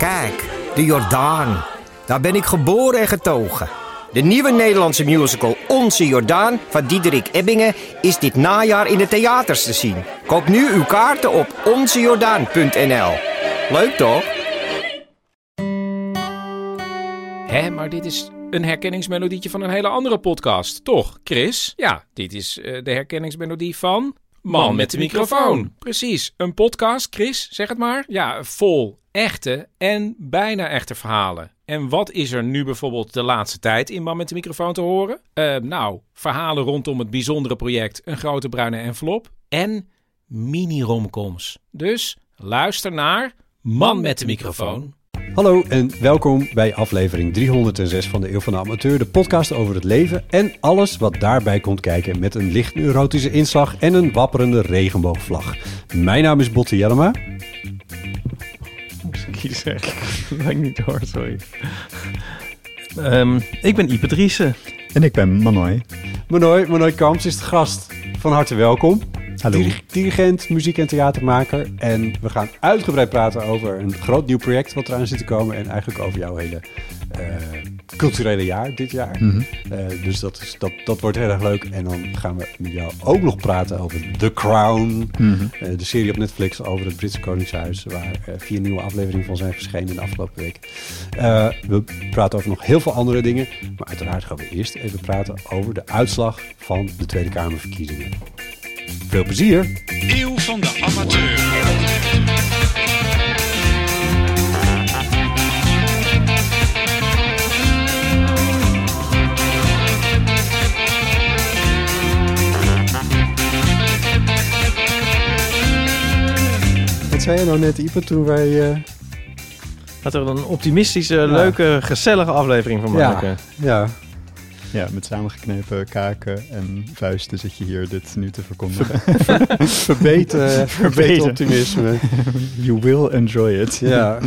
Kijk, de Jordaan. Daar ben ik geboren en getogen. De nieuwe Nederlandse musical Onze Jordaan van Diederik Ebbingen is dit najaar in de theaters te zien. Koop nu uw kaarten op onzejordaan.nl. Leuk toch? Hé, maar dit is een herkenningsmelodietje van een hele andere podcast, toch, Chris? Ja, dit is eh, de herkenningsmelodie van... Man met de microfoon. Precies, een podcast, Chris, zeg het maar. Ja, vol echte en bijna echte verhalen. En wat is er nu bijvoorbeeld de laatste tijd in Man met de microfoon te horen? Eh, nou, verhalen rondom het bijzondere project Een Grote Bruine Envelop en mini-romcoms. Dus luister naar Man met de microfoon. Hallo en welkom bij aflevering 306 van de Eeuw van de Amateur, de podcast over het leven en alles wat daarbij komt kijken met een licht neurotische inslag en een wapperende regenboogvlag. Mijn naam is Botte Jellema. Moest ik kiezen? Dat ik niet hoor, sorry. Ehm, ik ben Ipe Driessen. En ik ben Manoy. Manoy, Manoy Kamps is de gast. Van harte welkom. Hallo. Dir- dirigent, muziek- en theatermaker. En we gaan uitgebreid praten over een groot nieuw project wat eraan zit te komen. En eigenlijk over jouw hele eh, culturele jaar dit jaar. Mhm. Eh, dus dat, is, dat, dat wordt heel erg leuk. En dan gaan we met jou ook nog praten over The Crown. Mhm. Eh, de serie op Netflix over het Britse Koningshuis. Waar eh, vier nieuwe afleveringen van zijn verschenen in de afgelopen week. Eh, we praten over nog heel veel andere dingen. Maar uiteraard gaan we eerst even praten over de uitslag van de Tweede Kamerverkiezingen. Veel plezier! Eeuw van de amateur. Zei je nou net, Ipe, toen wij... Laten we er een optimistische, leuke, gezellige aflevering van maken. ja, ja, Ja, met samengeknepen kaken en vuisten zit je hier dit nu te verkondigen. verbeten, verbeten optimisme. you will enjoy it. Ja.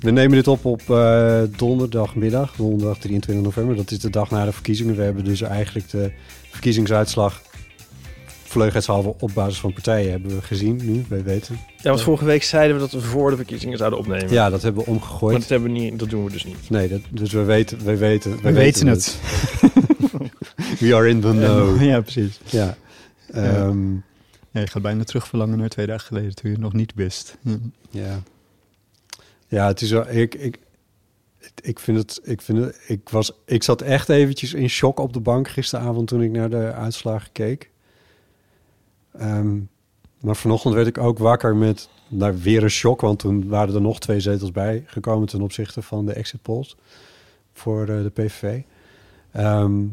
We nemen dit op op eh, donderdagmiddag, donderdag 23 november. Dat is de dag na de verkiezingen. We hebben dus eigenlijk de verkiezingsuitslag vleugheidshalve op basis van partijen hebben we gezien nu, wij weten. Ja, want vorige week zeiden we dat we voor de verkiezingen zouden opnemen. Ja, dat hebben we Maar omgegooid. dat, hebben we niet, dat doen we dus niet. Nee, dat, dus we weten, we weten, We weten het. We are in the know. Ja, precies. Ja. Ehm, Ja, je gaat bijna terugverlangen naar twee dagen geleden toen je het nog niet wist. Ja. Ja. Ja, het is wel. Ik, ik, ik vind het. Ik, vind het ik, was, ik zat echt eventjes in shock op de bank gisteravond toen ik naar de uitslagen keek. Ehm, maar vanochtend werd ik ook wakker met nou, weer een shock, want toen waren er nog twee zetels bij gekomen ten opzichte van de exit polls voor eh, de PVV. Ehm,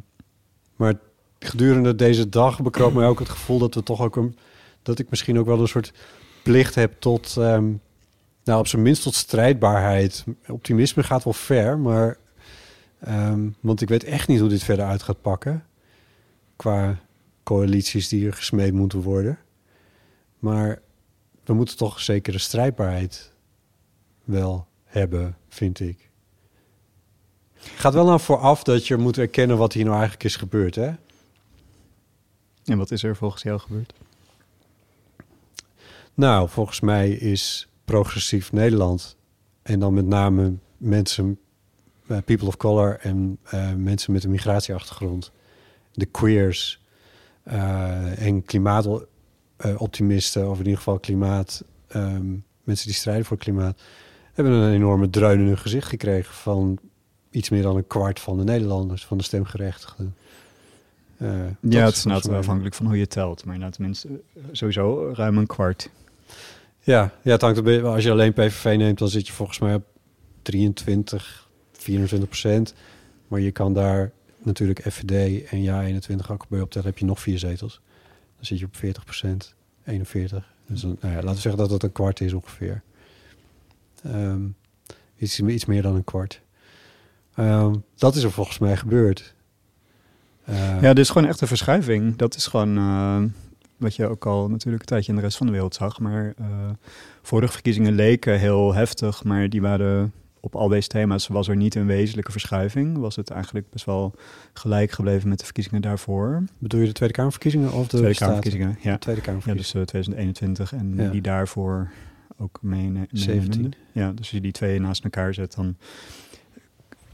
maar gedurende deze dag bekroop mij ook het gevoel dat we toch ook een, dat ik misschien ook wel een soort plicht heb tot, ehm, nou op zijn minst tot strijdbaarheid. Optimisme gaat wel ver, maar want ik weet echt niet hoe dit verder uit gaat pakken qua coalities die er gesmeed moeten worden. Maar we moeten toch zekere strijdbaarheid wel hebben, vind ik. Gaat wel nou vooraf dat je moet erkennen wat hier nou eigenlijk is gebeurd, hè? En wat is er volgens jou gebeurd? Nou, volgens mij is progressief Nederland en dan met name mensen, eh, people of color en eh, mensen met een migratieachtergrond, de queers en klimaatoptimisten, of in ieder geval klimaat, ehm, mensen die strijden voor klimaat, hebben een enorme dreun in hun gezicht gekregen van iets meer dan een kwart van de Nederlanders, van de stemgerechtigden. Eh, Ja, het is inderdaad afhankelijk van hoe je telt. Maar inderdaad, mensen, sowieso ruim een kwart. Ja, ja het hangt beetje, als je alleen PVV neemt, dan zit je volgens mij op 23, 24 procent. Maar je kan daar natuurlijk FVD en Ja 21 ook bij optellen, heb je nog vier zetels. Dan zit je op 40 procent, 41. Dus dan, nou ja, laten we zeggen dat het een kwart is ongeveer. Ehm, iets, iets meer dan een kwart. Ehm, dat is er volgens mij gebeurd. Eh, Ja, is gewoon echt een verschuiving. Dat is gewoon eh, wat je ook al natuurlijk een tijdje in de rest van de wereld zag. Maar eh, vorige verkiezingen leken heel heftig, maar die waren op al deze thema's was er niet een wezenlijke verschuiving. Was het eigenlijk best wel gelijk gebleven met de verkiezingen daarvoor. Bedoel je de Tweede Kamerverkiezingen of de Tweede? Kamerverkiezingen, ja. Tweede Ja, dus Kamerverkiezingen. eh, 2021 en Ja. die daarvoor ook mee, mee 17. Ja, dus als je die twee naast elkaar zet, dan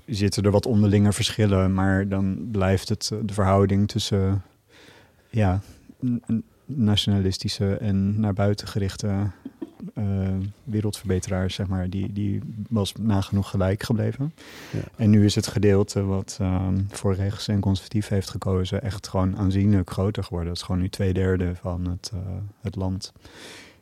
zitten er wat onderlinge verschillen, maar dan blijft het eh, de verhouding tussen ja, nationalistische en naar buiten gerichte eh, wereldverbeteraars, zeg maar, die, die was nagenoeg gelijk gebleven. Ja. En nu is het gedeelte wat ehm, voor rechts en conservatief heeft gekozen echt gewoon aanzienlijk groter geworden. Het is gewoon nu twee derde van het, eh, het land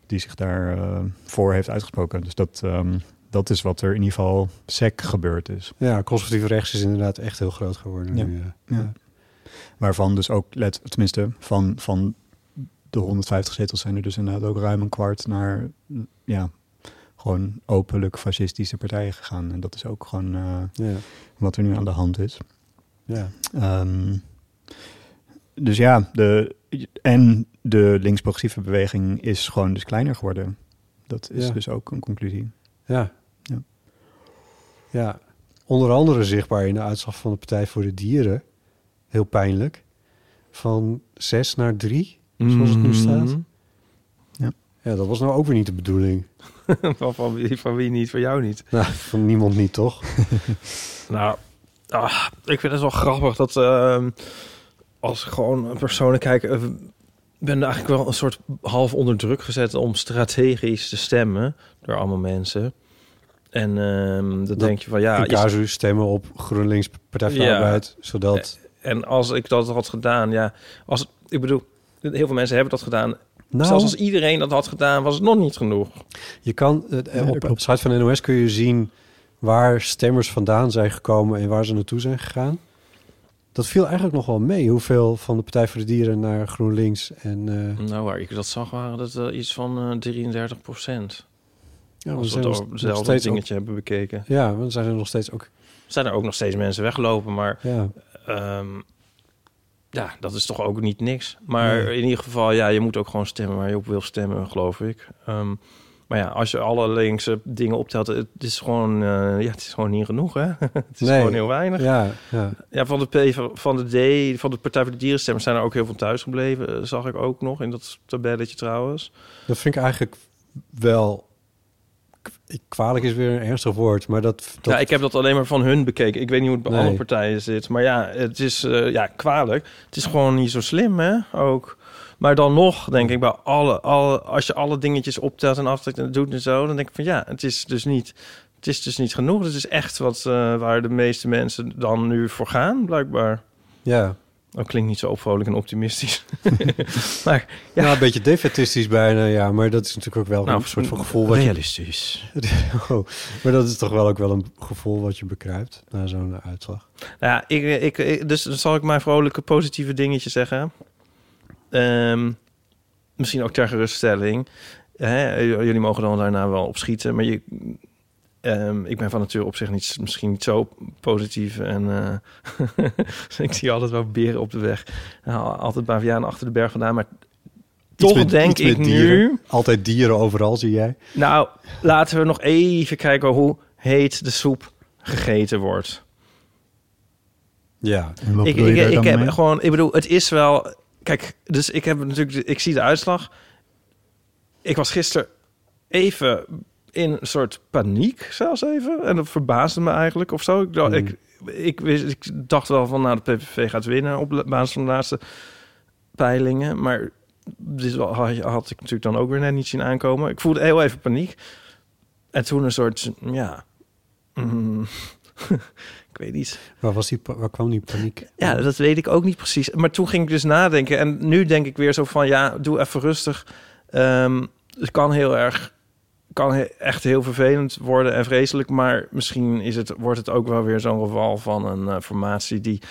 die zich daarvoor voor heeft uitgesproken. Dus dat, ehm, dat is wat er in ieder geval sec gebeurd is. Ja, conservatief rechts is inderdaad echt heel groot geworden. Ja. Nu, ja. Ja. Waarvan dus ook, let, tenminste, van, van de 150 zetels zijn er dus inderdaad ook ruim een kwart naar ja, gewoon openlijk fascistische partijen gegaan. En dat is ook gewoon eh, Ja. wat er nu aan de hand is. Ja. Ehm, dus ja, de, en de links-progressieve beweging is gewoon dus kleiner geworden. Dat is Ja. dus ook een conclusie. Ja. Ja. Ja. Onder andere zichtbaar in de uitslag van de Partij voor de Dieren. Heel pijnlijk. Van zes naar drie, zoals het nu staat. Mhm. Ja, dat was nou ook weer niet de bedoeling. van, van, wie, van wie niet, van jou niet. Nou, van niemand niet, toch? Nou, ah, ik vind het wel grappig dat ehm, als ik gewoon personen kijk, eh, ben eigenlijk wel een soort half onder druk gezet om strategisch te stemmen door allemaal mensen. En ehm dan Dat- denk je van ja, je- casu stemmen op GroenLinks Partij Ja. Arbeid. Zodat... en als ik dat had gedaan, ja, als ik bedoel, heel veel mensen hebben dat gedaan. Nou, Zelfs als iedereen dat had gedaan, was het nog niet genoeg. je kan... eh, op de site van de NOS kun je zien waar stemmers vandaan zijn gekomen en waar ze naartoe zijn gegaan. Dat viel eigenlijk nog wel mee. Hoeveel van de Partij voor de Dieren naar GroenLinks en... eh, Nou, waar ik dat zag, waren dat eh, iets van eh 33 procent. ja, we zijn nog- steeds ook- dingetje hebben bekeken. Ja, want er zijn er nog steeds ook... Zijn er ook nog steeds mensen weggelopen, maar Ja, Ehm, ja, dat is toch ook niet niks. Maar Nee. in ieder geval, ja, je moet ook gewoon stemmen waar je op wil stemmen, geloof ik. Ehm, maar ja, als je alle linkse dingen optelt, het is gewoon, eh, ja, het is gewoon niet genoeg, hè? het is Nee. gewoon heel weinig. Ja. ja, ja. van de P, van de D, van de Partij voor de Dierenstemmers zijn er ook heel veel thuis gebleven. eh, zag ik ook nog in dat tabelletje trouwens. Dat vind ik eigenlijk wel... Kwalijk is weer een ernstig woord, maar dat... dat Ja, ik heb dat alleen maar van hun bekeken. Ik weet niet hoe het bij Nee. andere partijen zit. Maar ja, het is eh, ja, kwalijk. Het is gewoon niet zo slim, hè? Ook. Maar dan nog, denk ik, bij alle, alle, als je alle dingetjes optelt en aftrekt en doet en zo, dan denk ik van ja, het is dus niet, het is dus niet genoeg. Het is echt wat eh, waar de meeste mensen dan nu voor gaan, blijkbaar. Ja. Dat klinkt niet zo opvrolijk en optimistisch. maar Ja. ja. een beetje defetistisch bijna, ja. Maar dat is natuurlijk ook wel Nou, een soort van gevoel wat je... realistisch. Oh, maar dat is toch wel ook wel een gevoel wat je bekruipt na zo'n uitslag. Nou ja, ik, ik, ik- dus dan zal ik mijn vrolijke positieve dingetje zeggen. Ehm, misschien ook ter geruststelling. Hè, jullie mogen dan daarna wel opschieten, maar je, ehm, ik ben van nature op zich niet, misschien niet zo positief. En eh, ik zie altijd wel beren op de weg. Nou, altijd bavianen achter de berg vandaan, maar toch met- denk ik nu... Altijd dieren overal, zie jij. Nou, laten we nog even kijken hoe heet de soep gegeten wordt. Ja. En wat ik, ik, heb mee? gewoon, ik bedoel, het is wel. Kijk, dus ik heb natuurlijk, ik zie de uitslag. Ik was gisteren even in een soort paniek, zelfs even. En dat verbaasde me eigenlijk of zo. Ik dacht, Hmm. ik, ik, wist, ik dacht wel van, nou, de PVV gaat winnen op basis van de laatste peilingen. Maar dit had, had ik natuurlijk dan ook weer net niet zien aankomen. Ik voelde heel even paniek. En toen een soort, ja. mm, ik weet niet. Waar, was die, waar kwam die paniek? Ja, dat weet ik ook niet precies. Maar toen ging ik dus nadenken. En nu denk ik weer zo van, ja, doe even rustig. Ehm, het kan heel erg, kan echt heel vervelend worden en vreselijk. Maar misschien is het, wordt het ook wel weer zo'n geval van een eh, formatie die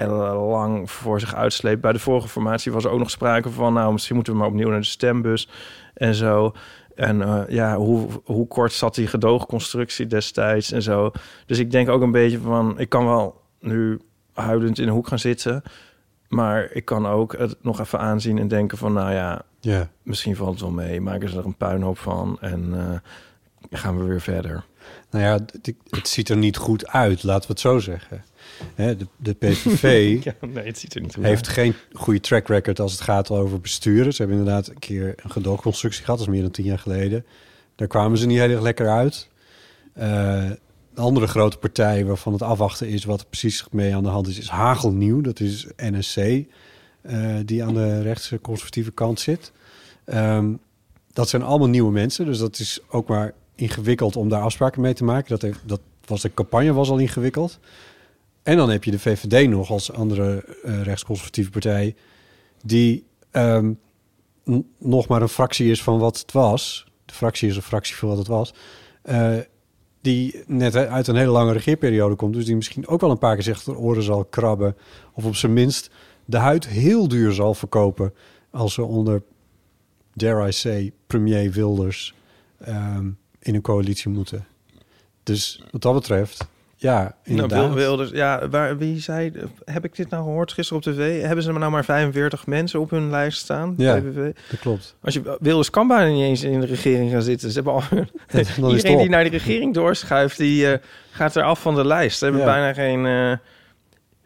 lang voor zich uitsleept. Bij de vorige formatie was er ook nog sprake van, nou, misschien moeten we maar opnieuw naar de stembus en zo. En eh, ja, hoe, hoe kort zat die gedoogconstructie destijds en zo. Dus ik denk ook een beetje van, ik kan wel nu huilend in de hoek gaan zitten. Maar ik kan ook het nog even aanzien en denken van, nou ja, Ja. misschien valt het wel mee. Maken ze er een puinhoop van en eh, gaan we weer verder. Nou ja, het, het ziet er niet goed uit, laten we het zo zeggen. Hè, de, de PVV Ja, nee, het ziet er niet goed heeft geen goede track record als het gaat over besturen. Ze hebben inderdaad een keer een gedoogconstructie gehad, dat is meer dan tien jaar geleden. Daar kwamen ze niet heel erg lekker uit. De andere grote partij waarvan het afwachten is wat er precies mee aan de hand is, is Hagelnieuw. Dat is NSC, die aan de rechtse conservatieve kant zit. Ehm, dat zijn allemaal nieuwe mensen, dus dat is ook maar ingewikkeld om daar afspraken mee te maken. Dat, dat was de campagne was al ingewikkeld. En dan heb je de VVD nog als andere eh, rechtsconservatieve partij, die ehm, nog maar een fractie is van wat het was. De fractie is een fractie van wat het was. Eh, die net uit een hele lange regeerperiode komt. Dus die misschien ook wel een paar keer zich de oren zal krabben. Of op zijn minst de huid heel duur zal verkopen. Als ze onder, dare I say, premier Wilders ehm, in een coalitie moeten. Dus wat dat betreft, ja, Nou, inderdaad. Wil- Wilders, ja, waar, wie zei, heb ik dit nou gehoord gisteren op tv? Hebben ze nou maar 45 mensen op hun lijst staan? Ja. Dat klopt. Als je Wilders kan bijna niet eens in de regering gaan zitten. Ze hebben al, iedereen die naar de regering doorschuift, die eh, gaat er af van de lijst. Ze hebben Ja. bijna geen eh,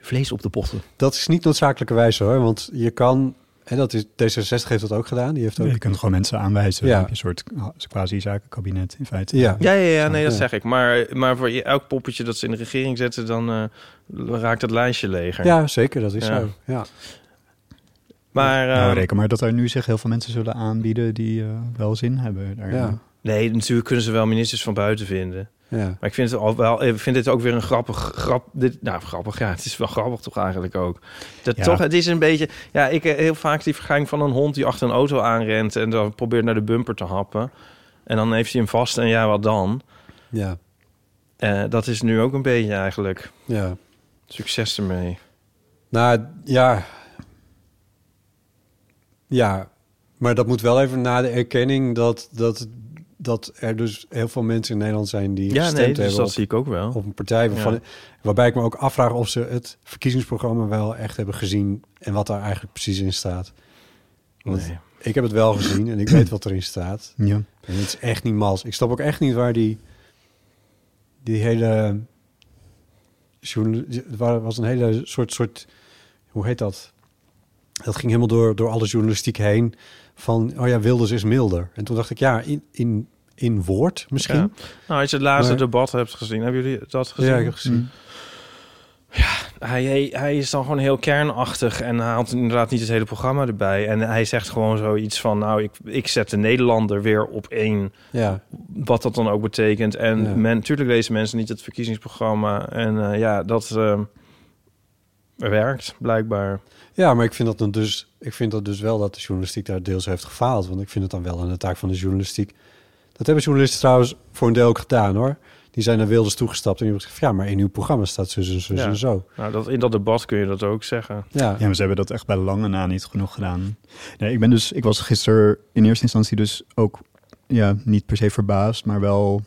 vlees op de potten. Dat is niet noodzakelijkerwijs hoor, want je kan... En dat is, D66 heeft dat ook gedaan. Die heeft ook... Je kunt gewoon mensen aanwijzen. Ja. Dan heb je een soort ah, quasi-zakenkabinet in feite. Ja. Ja, ja, ja, nee, dat Ja. zeg ik. Maar, maar voor je- elk poppetje dat ze in de regering zetten, dan eh, raakt het lijstje leger. Ja, zeker, dat is Ja. zo. Ja. Maar Nou, eh, reken maar dat er nu zich heel veel mensen zullen aanbieden die eh, wel zin hebben. Daarin. Nee, natuurlijk kunnen ze wel ministers van buiten vinden. Ja. Maar ik vind het al wel, ik vind dit ook weer een grappig, grap, dit, nou grappig, ja, het is wel grappig toch eigenlijk ook. Dat Ja. toch, het is een beetje, ja, ik heb heel vaak die vergelijking van een hond die achter een auto aanrent en dan probeert naar de bumper te happen. En dan heeft hij hem vast en ja, wat dan? Ja. Eh, dat is nu ook een beetje eigenlijk. ja. Succes ermee. Nou, ja. Ja, maar dat moet wel even na de erkenning dat, dat, dat er dus heel veel mensen in Nederland zijn die Ja, gestemd nee, dus hebben dat op, zie ik ook wel. op een partij waarvan, Ja. waarbij ik me ook afvraag of ze het verkiezingsprogramma wel echt hebben gezien en wat daar eigenlijk precies in staat. Want Nee. ik heb het wel gezien en ik weet wat erin staat. Ja. En het is echt niet mals. Ik snap ook echt niet waar die, die hele... Er was een hele soort, soort... Hoe heet dat? Dat ging helemaal door, door alle journalistiek heen. Van, oh ja, Wilders is milder. En toen dacht ik, ja, in, in, in woord misschien. Ja. Nou, als je het laatste Maar- debat hebt gezien, hebben jullie dat gezien? Ja, ik heb gezien. Hij, hij, hij is dan gewoon heel kernachtig en haalt inderdaad niet het hele programma erbij. En hij zegt gewoon zoiets van, nou, ik, ik zet de Nederlander weer op één, Ja, wat dat dan ook betekent. En Ja. men, natuurlijk lezen mensen niet het verkiezingsprogramma. En eh, ja, dat eh, werkt blijkbaar. ja, maar ik vind, dat dan dus, ik vind dat dus wel dat de journalistiek daar deels heeft gefaald. Want ik vind het dan wel aan de taak van de journalistiek. Dat hebben journalisten trouwens voor een deel ook gedaan hoor. Die zijn naar Wilders toegestapt en die hebben gezegd... ja, maar in uw programma staat zus en zus Ja. en zo. Nou, dat, in dat debat kun je dat ook zeggen. Ja, Ja, maar ze hebben dat echt bij lange na niet genoeg gedaan. Nee, ik ben dus, ik was gisteren in eerste instantie dus ook ja, niet per se verbaasd, maar wel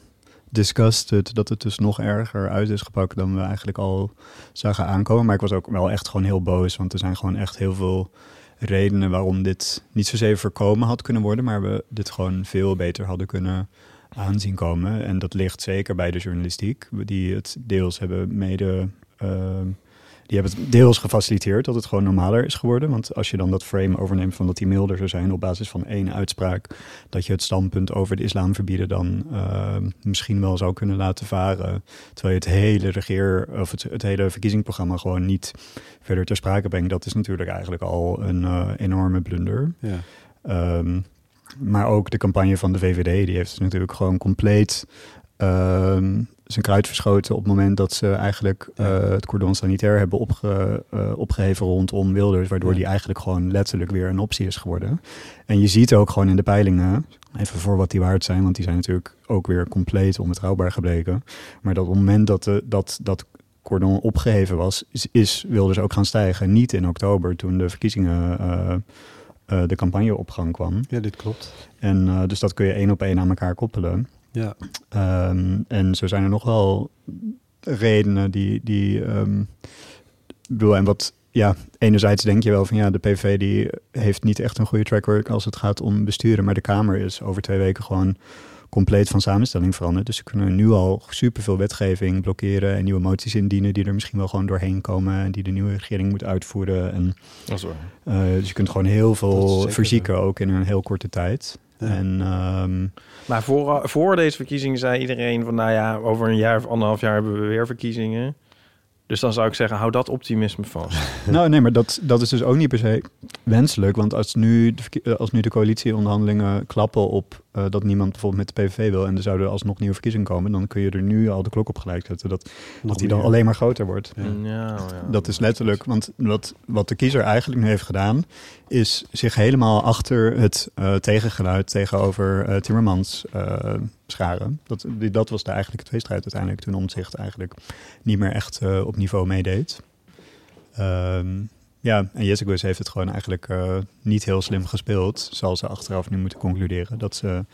disgusted dat het dus nog erger uit is gepakt dan we eigenlijk al zagen aankomen. Maar ik was ook wel echt gewoon heel boos, want er zijn gewoon echt heel veel redenen waarom dit niet zozeer voorkomen had kunnen worden, maar we dit gewoon veel beter hadden kunnen aanzien komen. En dat ligt zeker bij de journalistiek, die het deels hebben mede... ehm, die hebben het deels gefaciliteerd dat het gewoon normaler is geworden. Want als je dan dat frame overneemt van dat die milder zou zijn op basis van één uitspraak, dat je het standpunt over de islam verbieden dan eh, misschien wel zou kunnen laten varen. Terwijl je het hele regeer of het, het hele verkiezingsprogramma gewoon niet verder ter sprake brengt. Dat is natuurlijk eigenlijk al een eh, enorme blunder. ja. Ehm, maar ook de campagne van de VVD, die heeft natuurlijk gewoon compleet ehm, zijn kruid verschoten op het moment dat ze eigenlijk eh, het cordon sanitair hebben opge, eh, opgeheven rondom Wilders, waardoor Ja. die eigenlijk gewoon letterlijk weer een optie is geworden. En je ziet ook gewoon in de peilingen, even voor wat die waard zijn, want die zijn natuurlijk ook weer compleet onbetrouwbaar gebleken. Maar dat op het moment dat de, dat, dat cordon opgeheven was, is, is Wilders ook gaan stijgen. Niet in oktober, toen de verkiezingen, eh, de campagne op gang kwam. ja, dit klopt. En dus dat kun je één op één aan elkaar koppelen. Ja, Ehm, en zo zijn er nog wel redenen die. die ehm, ik bedoel, en wat. Ja, enerzijds denk je wel van ja, de PV die heeft niet echt een goede track record als het gaat om besturen. Maar de Kamer is over twee weken gewoon compleet van samenstelling veranderd. Dus ze kunnen nu al superveel wetgeving blokkeren en nieuwe moties indienen die er misschien wel gewoon doorheen komen en die de nieuwe regering moet uitvoeren. En Dat is waar. eh, dus je kunt gewoon heel veel verzieken, ook in een heel korte tijd. Ja. En ehm, Maar voor, voor deze verkiezingen zei iedereen van... nou ja, over een jaar of anderhalf jaar hebben we weer verkiezingen. Dus dan zou ik zeggen, hou dat optimisme vast. nou, nee, maar dat, dat is dus ook niet per se wenselijk. Want als nu eh, als nu de coalitieonderhandelingen klappen op eh, dat niemand bijvoorbeeld met de PVV wil en er zouden alsnog nieuwe verkiezingen komen, dan kun je er nu al de klok op gelijk zetten. Dat, Nog dat die dan meer. alleen maar groter wordt. Ja. Ja, ja. Dat is letterlijk, want wat, wat de kiezer eigenlijk nu heeft gedaan, is zich helemaal achter het eh, tegengeluid tegenover eh, Timmermans eh, scharen. Dat, die, dat was de eigenlijke tweestrijd uiteindelijk, toen Omtzigt eigenlijk niet meer echt eh, op niveau meedeed. Ehm, ja, en Jessicus heeft het gewoon eigenlijk eh, niet heel slim gespeeld, zal ze achteraf nu moeten concluderen, dat ze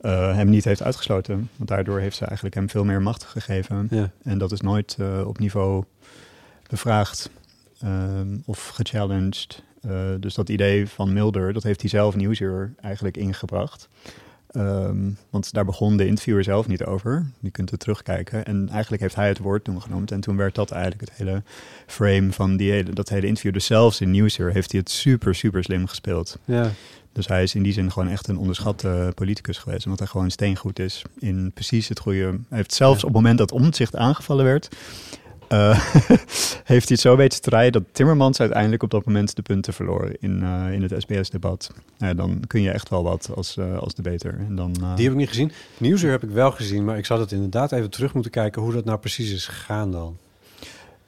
eh, hem niet heeft uitgesloten. Want daardoor heeft ze eigenlijk hem veel meer macht gegeven. Ja. En dat is nooit eh, op niveau bevraagd ehm, of gechallenged. Dus dat idee van Mulder, dat heeft hij zelf Nieuwsuur eigenlijk ingebracht. Ehm, want daar begon de interviewer zelf niet over. Je kunt het terugkijken. En eigenlijk heeft hij het woord toen genoemd. En toen werd dat eigenlijk het hele frame van die hele, dat hele interview. Dus zelfs in Nieuwsuur heeft hij het super, super slim gespeeld. Ja. Dus hij is in die zin gewoon echt een onderschatte politicus geweest. Omdat hij gewoon steengoed is in precies het goede... Hij heeft zelfs Ja. op het moment dat Omtzigt aangevallen werd... eh, heeft hij het zo weten te draaien dat Timmermans uiteindelijk op dat moment de punten verloor in, eh, in het SBS-debat. Dan kun je echt wel wat als, eh als de beter. En dan, Die heb ik niet gezien. Nieuwsuur heb ik wel gezien, maar ik zou dat inderdaad even terug moeten kijken hoe dat nou precies is gegaan dan.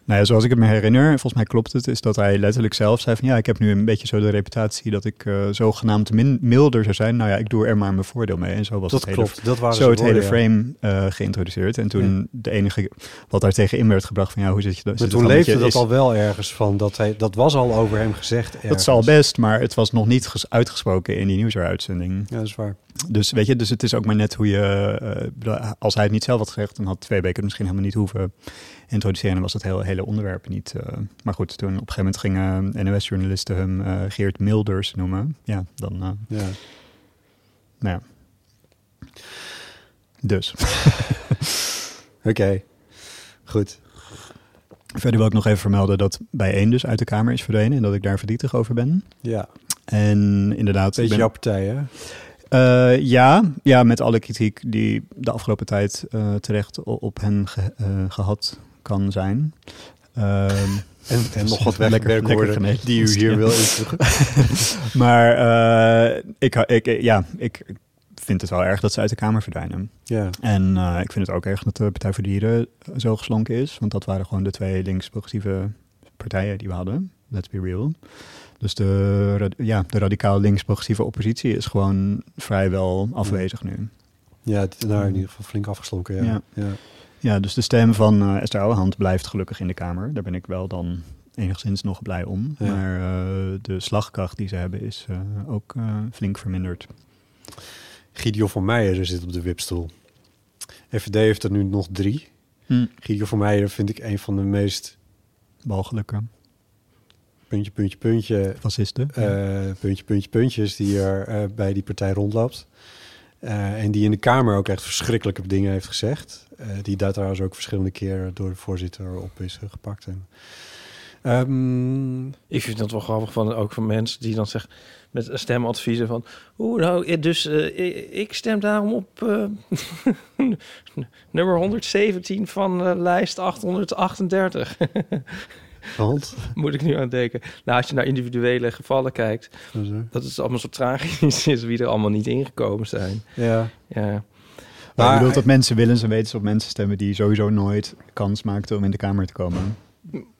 Nou ja, zoals ik het me herinner, volgens mij klopt het, is dat hij letterlijk zelf zei van ja, ik heb nu een beetje zo de reputatie dat ik eh, zogenaamd min, milder zou zijn. Nou ja, ik doe er maar mijn voordeel mee. En zo was dat het hele klopt, dat waren zo het hele woorden, frame eh, geïntroduceerd. En toen de enige wat daar tegen in werd gebracht van ja, hoe zit je dat? Maar toen leefde dat al wel ergens van, dat, hij, dat was al over hem gezegd Dat ergens. zal best, maar het was nog niet ges- uitgesproken in die nieuwsuitzending. Ja, dat is waar. Dus weet je, dus het is ook maar net hoe je, eh, als hij het niet zelf had gezegd, dan had twee weken misschien helemaal niet hoeven introduceren. En was het hele, hele onderwerp niet. eh, maar goed, toen op een gegeven moment gingen NOS-journalisten hem eh, Geert Milders noemen. Ja, dan, eh, Ja. nou ja. Dus. Oké, goed. Verder wil ik nog even vermelden dat bij één dus uit de Kamer is verdwenen en dat ik daar verdrietig over ben. Ja, En inderdaad, beetje ben, jouw partij, hè? Eh, ja, ja, met alle kritiek die de afgelopen tijd eh, terecht op hen ge- eh, gehad kan zijn. Ehm, En, en nog wat wegwerkwoorden die u hier wil invoegen. maar eh, ik, ik, ja, ik vind het wel erg dat ze uit de Kamer verdwijnen. Ja, En eh, ik vind het ook erg dat de Partij voor Dieren zo geslonken is. Want dat waren gewoon de twee links-progressieve partijen die we hadden. Let's be real. Dus de, ja, de radicaal links-progressieve oppositie is gewoon vrijwel afwezig nu. ja nou in ieder geval flink afgeslonken, ja. Ja. ja. Ja, dus de stem van eh, Esther Ouwehand blijft gelukkig in de Kamer. Daar ben ik wel dan enigszins nog blij om. Ja. Maar eh, de slagkracht die ze hebben is eh, ook flink verminderd. Gideon van Meijer zit op de wipstoel. FVD heeft er nu nog drie. Hm. Gideon van Meijer vind ik een van de meest Walgelijke puntje, puntje, puntje, fascisten. puntje, puntje, puntjes die er bij die partij rondloopt. Eh, en die in de Kamer ook echt verschrikkelijke dingen heeft gezegd. Eh, die daar trouwens ook verschillende keren door de voorzitter op is gepakt. En, Ehm, Ik vind dat wel grappig van ook van mensen die dan zeggen met stemadviezen van oeh nou eh, dus ik- stem daarom op nummer 117 van lijst 838. want, Moet ik nu aan denken. Nou, als je naar individuele gevallen kijkt, dat het allemaal zo tragisch is wie er allemaal niet ingekomen zijn. ja. Ja. Maar je Maar- bedoelt dat mensen willen ze weten ze op mensen stemmen die sowieso nooit kans maakten om in de Kamer te komen.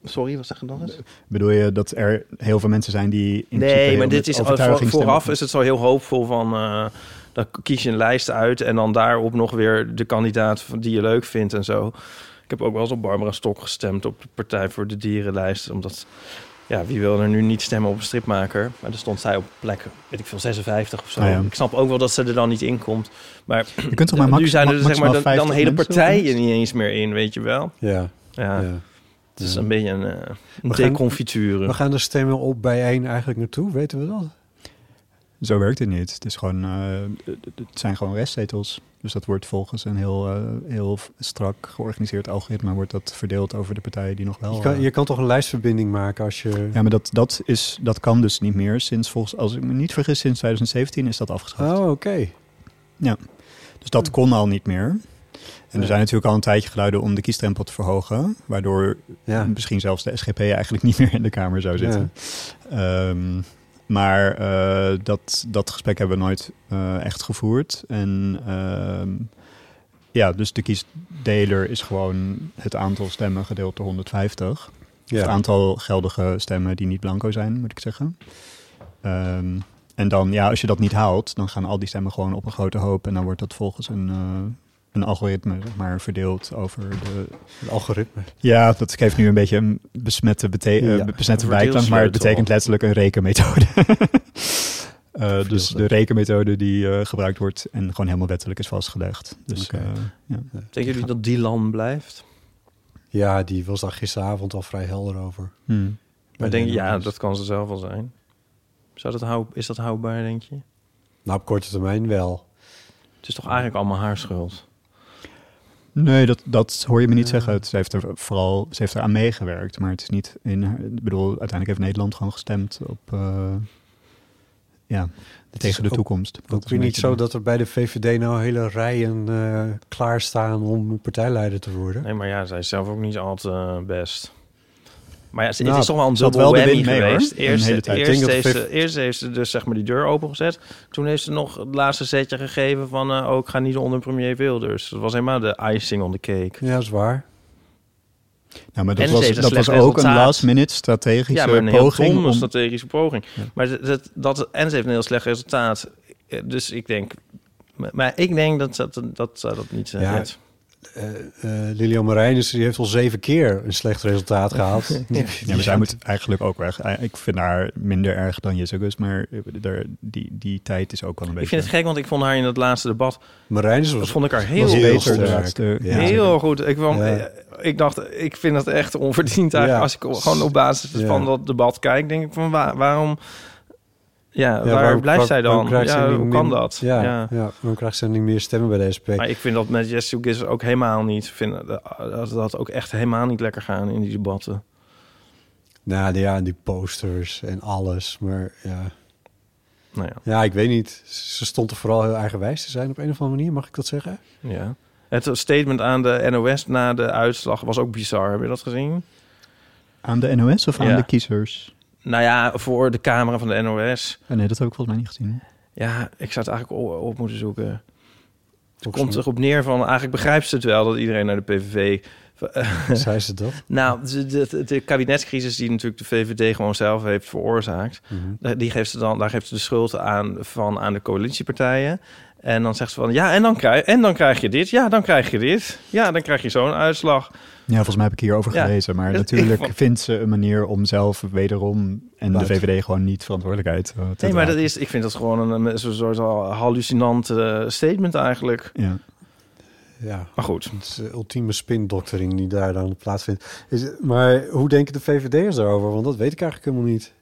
Sorry, wat zeg je nog eens? Bedoel je dat er heel veel mensen zijn die in Nee, maar dit is voor- vooraf is het zo heel hoopvol van. eh, dan kies je een lijst uit en dan daarop nog weer de kandidaat van- die je leuk vindt en zo. Ik heb ook wel eens op Barbara Stok gestemd op de Partij voor de Dierenlijst. Omdat, ja, wie wil er nu niet stemmen op een stripmaker? Maar dan stond zij op plek, weet ik veel, 56 of zo. Ah, ja. Ik snap ook wel dat ze er dan niet in komt. Maar Je kunt toch maar max, nu zijn er zeg maar dan, dan 50 hele partijen niet eens meer in, weet je wel. Ja, Ja, ja. het is een beetje een, eh een We gaan- deconfiture. We gaan de stemmen op bijeen eigenlijk naartoe, weten we dat? Zo werkt het niet. Het, is gewoon, eh, het zijn gewoon restzetels. Dus dat wordt volgens een heel, eh, heel strak georganiseerd algoritme... wordt dat verdeeld over de partijen die nog wel... Je kan, eh, je kan toch een lijstverbinding maken als je... Ja, maar dat, dat, is, dat kan dus niet meer. Sinds volgens, als ik me niet vergis, sinds 2017 is dat afgeschaft. Oh, oké. Dus dat kon al niet meer. En Ja. er zijn natuurlijk al een tijdje geluiden om de kiesdrempel te verhogen. Waardoor Ja. misschien zelfs de SGP eigenlijk niet meer in de Kamer zou zitten. Ehm, maar eh, dat, dat gesprek hebben we nooit eh, echt gevoerd. En ehm, ja, dus de kiesdeler is gewoon het aantal stemmen gedeeld door 150. Ja. Het aantal geldige stemmen die niet blanco zijn, moet ik zeggen. Ehm, en dan, ja, als je dat niet haalt, dan gaan al die stemmen gewoon op een grote hoop. En dan wordt dat volgens een, eh, een algoritme zeg maar, verdeeld over de... Algoritme. Ja, dat geeft nu een beetje een besmette, bete- eh, Ja, besmette een bijklank, maar het betekent letterlijk een rekenmethode. Eh, dus de rekenmethode die eh, gebruikt wordt en gewoon helemaal wettelijk is vastgelegd. Dus Oké. eh, ja. Denken jullie dat die land blijft? Ja, die was daar gisteravond al vrij helder over. Hmm. Maar denk je, ja, dat kan ze zelf wel zijn. Zou dat hou, is dat houdbaar, denk je? Nou, op korte termijn wel. Het is toch eigenlijk allemaal haar schuld? Nee, dat, dat hoor je me niet zeggen. Het, ze heeft er vooral ze heeft er aan meegewerkt, maar het is niet in. Ik bedoel, uiteindelijk heeft Nederland gewoon gestemd op. eh, ja, Het tegen de ook- toekomst. Dat Ook is weer een niet zo dat er bij de VVD nou hele rijen eh klaarstaan om partijleider te worden. Nee, maar ja, zij is zelf ook niet al te eh, best. Maar ja, het Nou, is toch wel een dubbel wel whammy mee, geweest. Eerst, eerst, dat heeft ze, eerst heeft ze dus zeg maar die deur opengezet. Toen heeft ze nog het laatste zetje gegeven van... eh, oh, ik ga niet onder premier Wilders. Dat was helemaal de icing on the cake. Ja, dat is waar. Nou, maar dat En was, dat was ook een resultaat. last minute strategische Ja, maar een heel poging. om- strategische poging. Ja. Maar dat, dat, en ze heeft een heel slecht resultaat. Eh, Dus ik denk... Maar ik denk dat dat, dat, dat, dat niet eh, Ja. Eh eh Lilian Marijnis die heeft al zeven keer een slecht resultaat gehad. Ja, maar zij moet eigenlijk ook weg. Eh, Ik vind haar minder erg dan Jessicus, maar er- die, die tijd is ook wel een Ik beetje... vind het gek, want ik vond haar in het laatste debat... Marijnis Dat was, vond ik haar heel, heel beter laatste- Ja. Heel goed. Ik, Ja. eh, ik dacht, ik vind dat echt onverdiend eigenlijk. Ja. Als ik gewoon op basis Ja. van dat debat kijk, denk ik van waar, waarom... Ja, Ja, waar waarom- blijft zij dan? krijgt Ja, hoe kan meer- dat? Ja, Ja. ja. waarom krijgt ze niet meer stemmen bij de SP? Maar ik vind dat met Jesse ook helemaal niet... Vind, dat dat ook echt helemaal niet lekker gaan in die debatten. Nou de- ja, en die posters en alles. Maar ja. Nou ja, ja, ik weet niet. Ze stond er vooral heel eigenwijs te zijn op een of andere manier. Mag ik dat zeggen? ja. Het statement aan de NOS na de uitslag was ook bizar. Heb je dat gezien? Aan de NOS of aan Ja. de kiezers? Nou ja, voor de camera van de NOS. Oh, nee, dat heb ik volgens mij niet gezien. Ja, ik zou het eigenlijk op, op moeten zoeken. Het komt erop neer van, eigenlijk begrijpt ze het wel dat iedereen naar de PVV... mij Zei ze dat? nou, de, de, de kabinetscrisis die natuurlijk de VVD gewoon zelf heeft veroorzaakt... Mhm. die geeft ze dan, daar geeft ze de schuld aan, van aan de coalitiepartijen. En dan zegt ze van, ja, en dan, krijg, en dan krijg je dit. Ja, dan krijg je dit. Ja, dan krijg je zo'n uitslag. Ja, volgens mij heb ik hierover Ja. gelezen. Maar Dus natuurlijk vond- vindt ze een manier om zelf wederom en de. VVD gewoon niet verantwoordelijkheid eh, te Nee, maar dat is, ik vind dat gewoon een, een soort hallucinant eh, statement eigenlijk. Ja. Ja. Maar goed. Het is de ultieme spindoktering die daar dan plaatsvindt. Is, maar hoe denken de VVD'ers daarover? Want dat weet ik eigenlijk helemaal niet.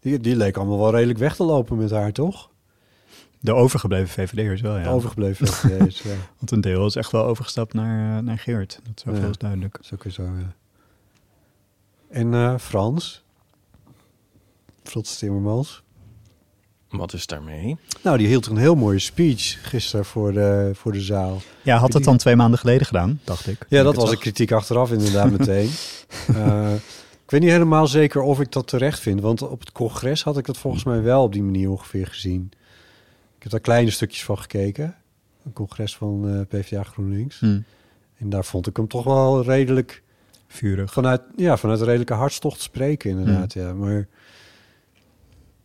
Die, die leek allemaal wel redelijk weg te lopen met haar, toch? De overgebleven VVD'ers wel, ja. De overgebleven VVD'ers, ja. Want een deel is echt wel overgestapt naar, eh, naar Geert. Dat is Ja. wel duidelijk. Je zo, ja. En eh, Frans? Frans Timmermans? Wat is daarmee? Nou, die hield een heel mooie speech gisteren voor de, voor de zaal. Ja, had het dan twee maanden geleden gedaan, dacht ik. Ja, dat was een kritiek achteraf inderdaad meteen. Eh, ik weet niet helemaal zeker of ik dat terecht vind. Want op het congres had ik dat volgens mij wel op die manier ongeveer gezien. Ik heb daar kleine stukjes van gekeken. Een congres van eh, PvdA GroenLinks. Hm, En daar vond ik hem toch wel redelijk vurig. vanuit, ja, vanuit redelijke hartstocht spreken inderdaad. Ja. Maar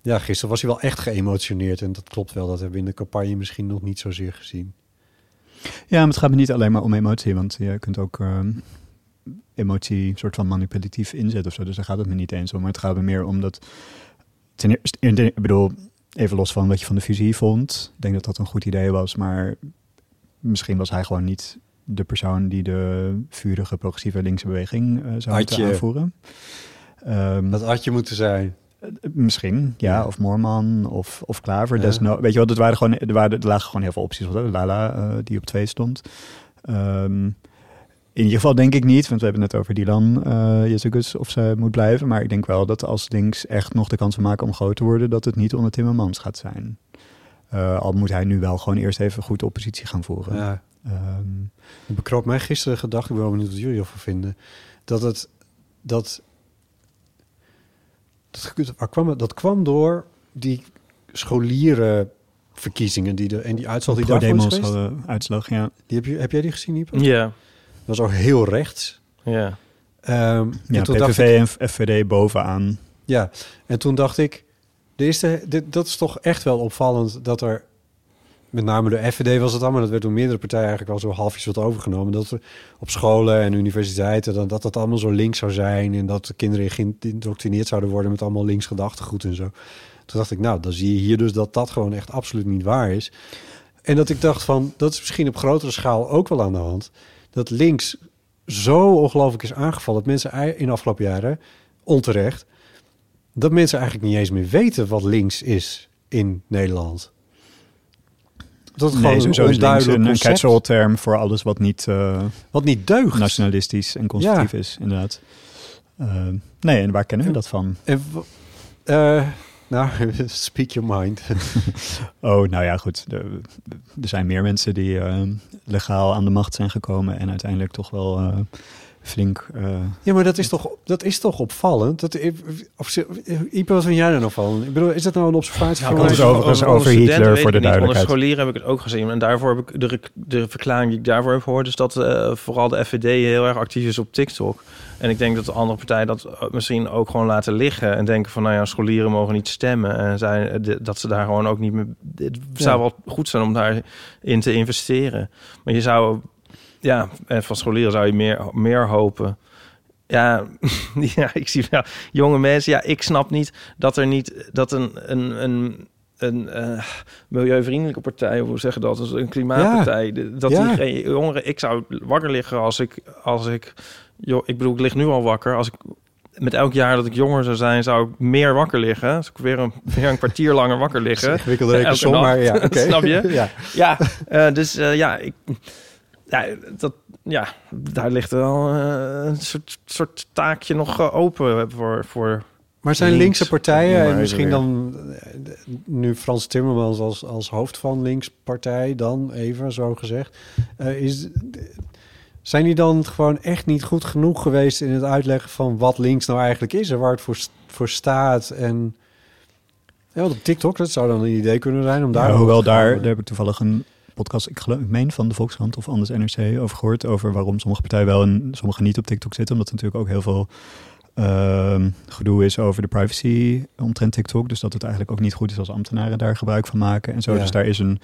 ja, gisteren was hij wel echt geëmotioneerd. En dat klopt wel. Dat hebben we in de campagne misschien nog niet zozeer gezien. Ja, maar het gaat me niet alleen maar om emotie, want je kunt ook ehm, emotie soort van manipulatief inzetten of zo. Dus daar gaat het me niet eens om. Maar het gaat me meer om dat. Ten eerste, ik bedoel, even los van wat je van de fusie vond. Ik denk dat dat een goed idee was, maar misschien was hij gewoon niet de persoon die de vurige progressieve linkse beweging eh, zou moeten aanvoeren. Ehm, Dat had je moeten zijn. Misschien, ja. Of Moorman of, of Klaver. Ja. Desno weet je wel, dat waren gewoon, er, waren, er lagen gewoon heel veel opties. Wat, Lala, eh, die op twee stond. Ehm, in ieder geval denk ik niet, want we hebben het net over Dylan uh, Jezus of ze moet blijven. Maar ik denk wel dat als links echt nog de kans maken om groot te worden, dat het niet onder Timmermans gaat zijn. Uh, al moet hij nu wel gewoon eerst even goed oppositie gaan voeren. Ja. Um, Het mij gisteren de gedachte, ik ben wel benieuwd wat jullie ervan vinden, dat het, dat, dat, waar kwam het, dat kwam door die scholierenverkiezingen die de, en die uitslag die daarvoor is geweest. uitslag, ja. Die heb, je, heb jij die gezien, Iep? Ja. Dat was ook heel rechts. Ja. Um, ja, PVV ik, en FVD bovenaan. Ja, en toen dacht ik, de eerste, dit, dat is toch echt wel opvallend dat er met name de FVD was het allemaal, dat werd door meerdere partijen eigenlijk al zo halfjes wat overgenomen. Dat er op scholen en universiteiten, dat, dat dat allemaal zo links zou zijn en dat de kinderen geïndoctrineerd zouden worden met allemaal links gedachtegoed en zo. Toen dacht ik, nou, dan zie je hier dus dat dat gewoon echt absoluut niet waar is. En dat ik dacht van, dat is misschien op grotere schaal ook wel aan de hand. Dat links zo ongelooflijk is aangevallen. Dat mensen in de afgelopen jaren, onterecht, dat mensen eigenlijk niet eens meer weten wat links is in Nederland. Dat nee, gewoon een onduidelijk een catch-all term voor alles wat niet, uh, wat niet deugt. Nationalistisch en constructief ja. is, inderdaad. Uh, nee, en waar kennen we dat van? En, uh, nou, speak your mind. oh, nou ja, goed. Er, zijn meer mensen die uh, legaal aan de macht zijn gekomen en uiteindelijk toch wel uh, flink. Uh, ja, maar dat is toch, dat is toch opvallend? Dat, of, Ipe, wat vind jij er nog van? Ik bedoel, is dat nou een observatie ja, van mij? overigens over, over Hitler voor de niet. duidelijkheid. Onder scholieren heb ik het ook gezien. En daarvoor heb ik de, de verklaring die ik daarvoor heb gehoord... is dat uh, vooral de FVD heel erg actief is op TikTok. En ik denk dat de andere partijen dat misschien ook gewoon laten liggen... en denken van, nou ja, scholieren mogen niet stemmen. En zijn, dat ze daar gewoon ook niet meer... Het zou ja. wel goed zijn om daarin te investeren. Maar je zou... Ja, en van scholieren zou je meer, meer hopen... Ja, ja, ik zie wel jonge mensen. Ja, ik snap niet dat er niet dat een, een, een, een uh, milieuvriendelijke partij, hoe zeggen dat, dus een klimaatpartij, ja. dat Ja. die geen jongeren. Ik zou wakker liggen als ik, als ik, joh, ik bedoel, ik lig nu al wakker. Als ik met elk jaar dat ik jonger zou zijn, zou ik meer wakker liggen. Als ik weer een, weer een kwartier langer wakker liggen. Ingewikkelde rekensom, maar ja, oké. Snap je? ja. Ja, eh, dus eh, ja, ik, ja, dat, ja, daar ligt wel eh, een soort, soort taakje nog eh, open voor, voor Maar zijn Links, linkse partijen, en misschien dan eh, nu Frans Timmermans als, als hoofd van linkspartij, dan even zo gezegd, eh, is, zijn die dan gewoon echt niet goed genoeg geweest in het uitleggen van wat links nou eigenlijk is en waar het voor, voor staat? En ja, want op TikTok, dat zou dan een idee kunnen zijn om daar. Ja, hoewel daar, daar heb ik toevallig een podcast, ik geloof, ik meen van de Volkskrant of anders NRC over gehoord, over waarom sommige partijen wel en sommige niet op TikTok zitten, omdat er natuurlijk ook heel veel ehm, gedoe is over de privacy omtrent TikTok, dus dat het eigenlijk ook niet goed is als ambtenaren daar gebruik van maken en zo. Ja. Dus daar is een,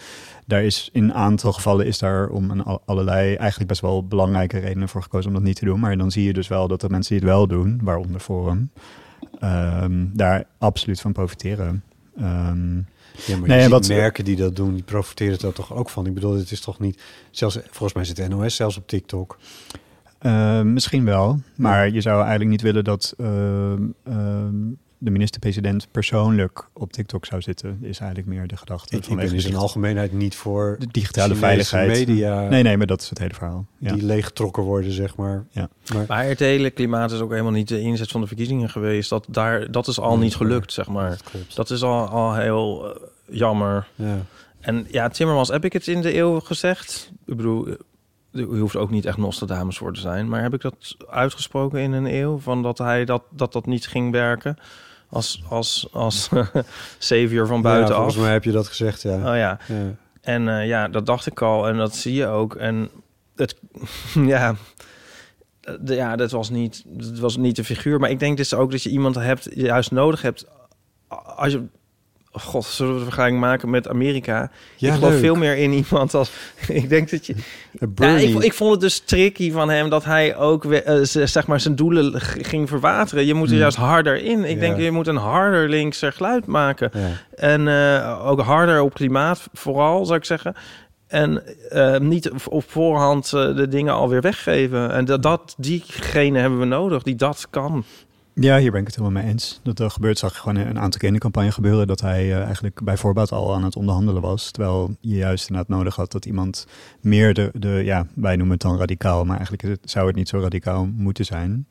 daar is in een aantal gevallen is daar om een, al- allerlei eigenlijk best wel belangrijke redenen voor gekozen om dat niet te doen, maar dan zie je dus wel dat de mensen die het wel doen, waaronder Forum, ehm, daar absoluut van profiteren. Ehm, Ja, maar Nee, wat- merken die dat doen, die profiteren er toch ook van. Ik bedoel, het is toch niet... Zelfs, volgens mij zit NOS zelfs op TikTok. Uh, misschien wel, maar je zou eigenlijk niet willen dat ehm, ehm, de minister-president persoonlijk op TikTok zou zitten. Is eigenlijk meer de gedachte. Ik, ik ben in zijn algemeenheid niet voor de digitale Chinese veiligheid. media Nee, nee, maar dat is het hele verhaal. Ja. die leeggetrokken worden, zeg maar. Ja. Maar, Maar het hele klimaat is ook helemaal niet de inzet van de verkiezingen geweest. Dat, daar, dat is al Nee, niet gelukt, zeg maar. dat klopt. Dat is al, al heel eh, jammer. ja. En ja, Timmermans heb ik het in de eeuw gezegd. Ik bedoel, eh, je hoeft ook niet echt Nostradamus voor te zijn. Maar heb ik dat uitgesproken in een eeuw? Van dat hij dat, dat, dat niet ging werken als, als, als savior van Ja, buitenaf. volgens mij heb je dat gezegd, ja. Oh ja. ja. En eh, ja, dat dacht ik al en dat zie je ook. En het, ja, de, ja, dat was niet, dat was niet de figuur. Maar ik denk dus ook dat je iemand hebt, juist nodig hebt. Als je, God, zullen we de vergelijking maken met Amerika? Ja, ik geloof veel meer in iemand als. ik denk dat je. Ja, ik, ik vond het dus tricky van hem dat hij ook we- eh, zeg maar zijn doelen ging verwateren. Je moet er Hmm. juist harder in. Ik Ja. denk je moet een harder linkser geluid maken. ja. En eh, ook harder op klimaat, vooral zou ik zeggen. En eh, niet op voorhand de dingen alweer weggeven. En dat, dat, diegene hebben we nodig, die dat kan. Ja, hier ben ik het helemaal mee eens. Dat er gebeurt, zag je gewoon een aantal keer in de campagne gebeuren... dat hij eh, eigenlijk bij voorbaat al aan het onderhandelen was. Terwijl je juist inderdaad nodig had dat iemand meer de... de ja, wij noemen het dan radicaal, maar eigenlijk zou het niet zo radicaal moeten zijn...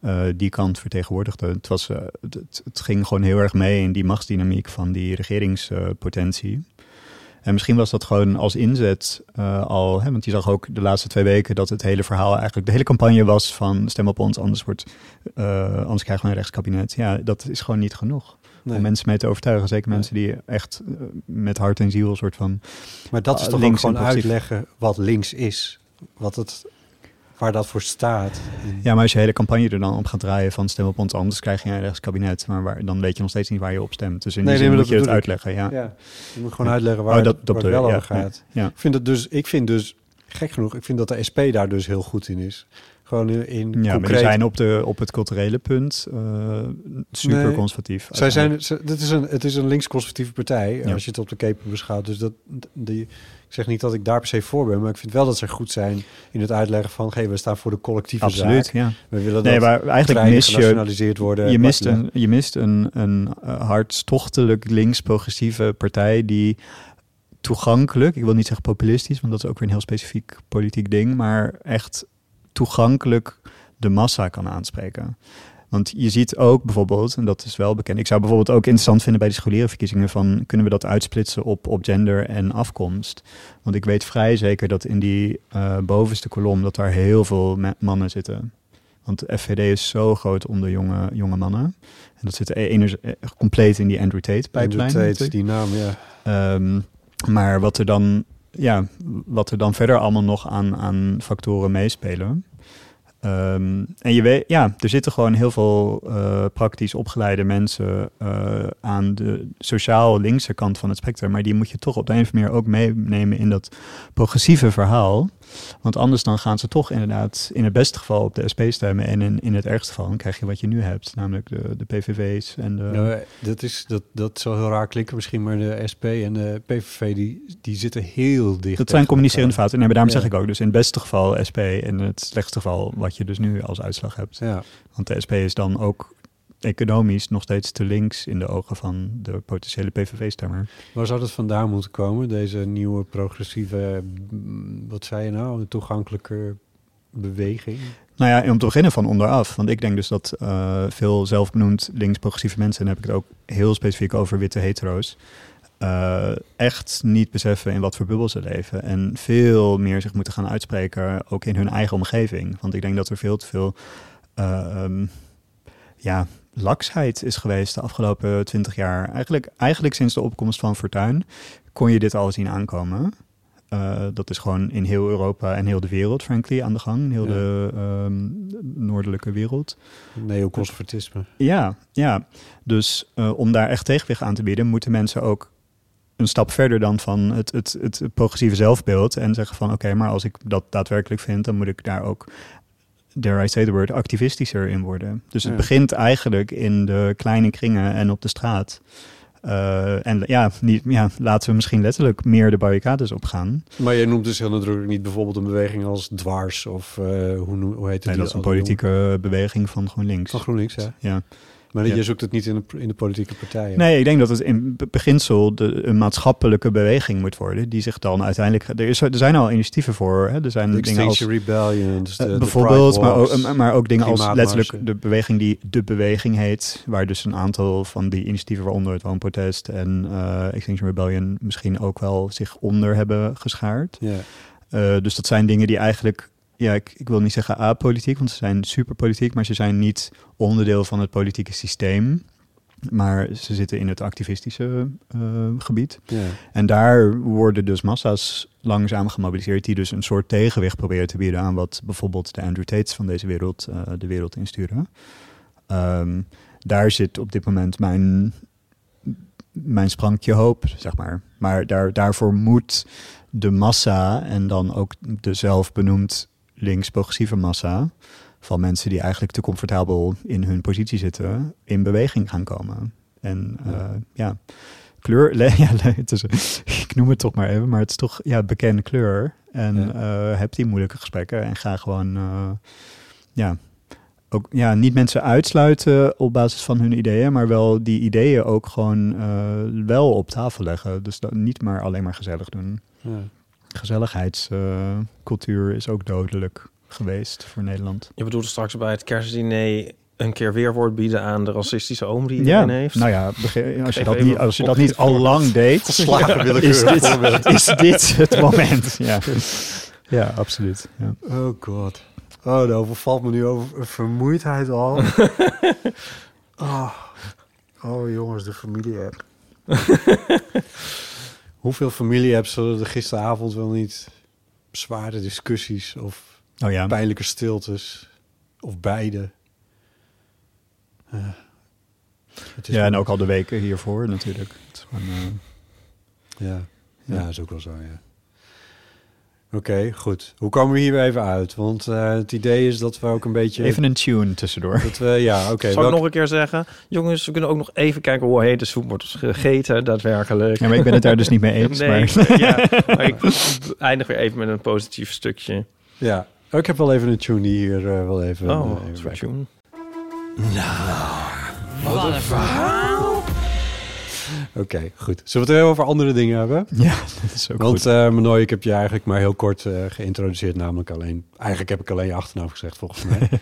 eh, die kant vertegenwoordigde. Het, was, eh, het- het ging gewoon heel erg mee in die machtsdynamiek van die regeringspotentie. En misschien was dat gewoon als inzet eh, al, hè, want je zag ook de laatste twee weken dat het hele verhaal eigenlijk, de hele campagne was van stem op ons, anders, wordt, eh, anders krijgen we een rechtskabinet. Ja, dat is gewoon niet genoeg Nee. om mensen mee te overtuigen. Zeker Nee. mensen die echt eh, met hart en ziel een soort van... Maar dat is toch ook gewoon uitleggen wat links is. Wat het, waar dat voor staat. Ja, maar als je hele campagne er dan op gaat draaien van stem op ons, anders krijg je een rechtskabinet. Maar waar, dan weet je nog steeds niet waar je op stemt. Dus in Nee, die nee, zin maar moet je dat het uitleggen, ja. Ja, je moet gewoon uitleggen waar, Oh, dat- het, dat waar het wel je, over ja, gaat. ja. Ik, vind het dus, ik vind dus, gek genoeg, ik vind dat de SP daar dus heel goed in is. Gewoon in, in Ja, maar concreet... die zijn op, de, op het culturele punt eh, super Nee. conservatief. Zij zijn, ze- dit is een, het is een links-conservatieve partij, Ja. als je het op de keper beschouwt. Dus dat, die, ik zeg niet dat ik daar per se voor ben, maar ik vind wel dat ze goed zijn in het uitleggen van, hey, we staan voor de collectieve Absoluut, zaak. ja. We willen Nee, dat maar eigenlijk mis je, worden. je mist een, je mist een, een eh, hartstochtelijk links-progressieve partij die toegankelijk, ik wil niet zeggen populistisch, want dat is ook weer een heel specifiek politiek ding, maar echt toegankelijk de massa kan aanspreken. Want je ziet ook bijvoorbeeld, en dat is wel bekend, ik zou bijvoorbeeld ook interessant vinden bij de scholierenverkiezingen van kunnen we dat uitsplitsen op, op gender en afkomst. Want ik weet vrij zeker dat in die eh, bovenste kolom dat daar heel veel ma- mannen zitten. Want de FVD is zo groot onder jonge, jonge mannen. En dat zit e- eh, compleet in die Andrew Tate Andrew pipeline. Tate, natuurlijk. die naam, ja. Ehm, maar wat er dan, ja, wat er dan verder allemaal nog aan, aan factoren meespelen. Ehm, en je weet, ja, er zitten gewoon heel veel eh, praktisch opgeleide mensen eh, aan de sociaal linkse kant van het spectrum. Maar die moet je toch op de een of andere manier ook meenemen in dat progressieve verhaal. Want anders dan gaan ze toch inderdaad in het beste geval op de SP stemmen. En in, in het ergste geval krijg je wat je nu hebt. Namelijk de, de PVV's en de... Nou, dat, is, dat, dat zal heel raar klinken misschien, maar de SP en de PVV die, die zitten heel dicht. Dat zijn communicerende fouten. Nee, maar daarom Ja. zeg ik ook. Dus in het beste geval SP en in het slechtste geval wat je dus nu als uitslag hebt. Ja, Want de SP is dan ook economisch nog steeds te links in de ogen van de potentiële PVV-stemmer. waar zou dat vandaan moeten komen? Deze nieuwe progressieve, mm, wat zei je nou, een toegankelijke beweging? Nou ja, om te beginnen van onderaf. Want ik denk dus dat eh, veel zelfbenoemd links-progressieve mensen, en dan heb ik het ook heel specifiek over witte hetero's, eh, echt niet beseffen in wat voor bubbel ze leven. En veel meer zich moeten gaan uitspreken, ook in hun eigen omgeving. Want ik denk dat er veel te veel eh, ehm, ja, laksheid is geweest de afgelopen twintig jaar. Eigenlijk, eigenlijk sinds de opkomst van Fortuin kon je dit al zien aankomen. Eh, dat is gewoon in heel Europa en heel de wereld, frankly, aan de gang. Heel Ja. de ehm, noordelijke wereld. Neoconservatisme. Ja, ja. Dus eh, om daar echt tegenwicht aan te bieden, moeten mensen ook een stap verder dan van het, het, het progressieve zelfbeeld. En zeggen van oké, maar als ik dat daadwerkelijk vind, dan moet ik daar ook, dare I say the word, activistischer in worden. Dus het Ja. begint eigenlijk in de kleine kringen en op de straat. Eh, en ja, niet, ja, laten we misschien letterlijk meer de barricades opgaan. Maar je noemt dus heel nadrukkelijk niet bijvoorbeeld een beweging als Dwars of eh, hoe, hoe heet het? Nee, dat is een politieke beweging van GroenLinks. Van GroenLinks, ja. Ja. Maar Ja. je zoekt het niet in de, in de politieke partijen. Nee, ik denk dat het in be- beginsel de, een maatschappelijke beweging moet worden. Die zich dan uiteindelijk. Er, is, er zijn al initiatieven voor. Hè? Er zijn De dingen als. Rebellion, dus de, eh, de bijvoorbeeld, maar ook, maar ook dingen als letterlijk de beweging die de beweging heet. Waar dus een aantal van die initiatieven, waaronder het Woonprotest en eh Extinction Rebellion, misschien ook wel zich onder hebben geschaard. Ja. Eh, dus dat zijn dingen die eigenlijk, ja, ik, ik wil niet zeggen apolitiek, want ze zijn superpolitiek, maar ze zijn niet onderdeel van het politieke systeem. Maar ze zitten in het activistische eh, gebied. Ja. En daar worden dus massa's langzaam gemobiliseerd, die dus een soort tegenwicht proberen te bieden aan wat bijvoorbeeld de Andrew Tates van deze wereld eh, de wereld insturen. Ehm, daar zit op dit moment mijn, mijn sprankje hoop, zeg maar. Maar daar, daarvoor moet de massa en dan ook de zelfbenoemd links-progressieve massa van mensen die eigenlijk te comfortabel in hun positie zitten, in beweging gaan komen. En Ja. ja, ja kleur, le- ja, het is, ik noem het toch maar even, maar het is toch ja, bekende kleur. En Ja. eh, heb die moeilijke gesprekken en ga gewoon, eh, ja, ook ja, niet mensen uitsluiten op basis van hun ideeën, maar wel die ideeën ook gewoon eh, wel op tafel leggen. Dus dat niet maar alleen maar gezellig doen. Ja. Gezelligheidscultuur is ook dodelijk geweest voor Nederland. Je bedoelt straks bij het kerstdiner een keer weerwoord bieden aan de racistische oom die Ja, iedereen heeft. nou ja, als je dat niet, als je dat niet al lang deed, Volslagen is dit, voorbeeld. is dit het moment. Ja, ja absoluut. Ja. Oh god. Oh, dat overvalt me nu over vermoeidheid al. oh. oh jongens, de familie-app. Hoeveel familie-apps zullen er gisteravond wel niet zware discussies of Oh ja, pijnlijke stiltes of beide? Eh, het is ja, en ook al de weken hiervoor natuurlijk. Het is gewoon, eh, Ja, ja, Ja. is ook wel zo, ja. Oké, goed. Hoe komen we hier weer even uit? Want eh, het idee is dat we ook een beetje... even een tune tussendoor. Dat we, ja, oké. Zal ik nog een keer zeggen? Jongens, we kunnen ook nog even kijken hoe heet de soep wordt gegeten, daadwerkelijk. Ja, maar ik ben het daar dus niet mee eens. nee, maar... ja, maar ik eindig weer even met een positief stukje. Ja, Oh, ik heb wel even een tune die hier eh, wel even... Oh, wat even voor bij Oké, goed. Zullen we het even over andere dingen hebben? Ja, dat is ook Want goed. eh Manoy, ik heb je eigenlijk maar heel kort eh, geïntroduceerd. Namelijk alleen... Eigenlijk heb ik alleen je achternaam gezegd, volgens mij.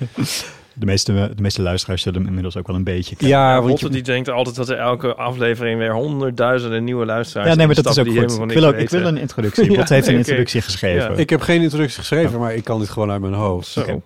De meeste, de meeste luisteraars zullen hem inmiddels ook wel een beetje kennen. ja, want je, die denkt altijd dat er elke aflevering weer honderdduizenden nieuwe luisteraars Ja, nee, maar dat is ook goed. Ik wil, ook, ik wil een introductie. Ja, Bot heeft een introductie geschreven. Ja. ik heb geen introductie geschreven, maar ik kan dit gewoon uit mijn hoofd. Zo. Oké.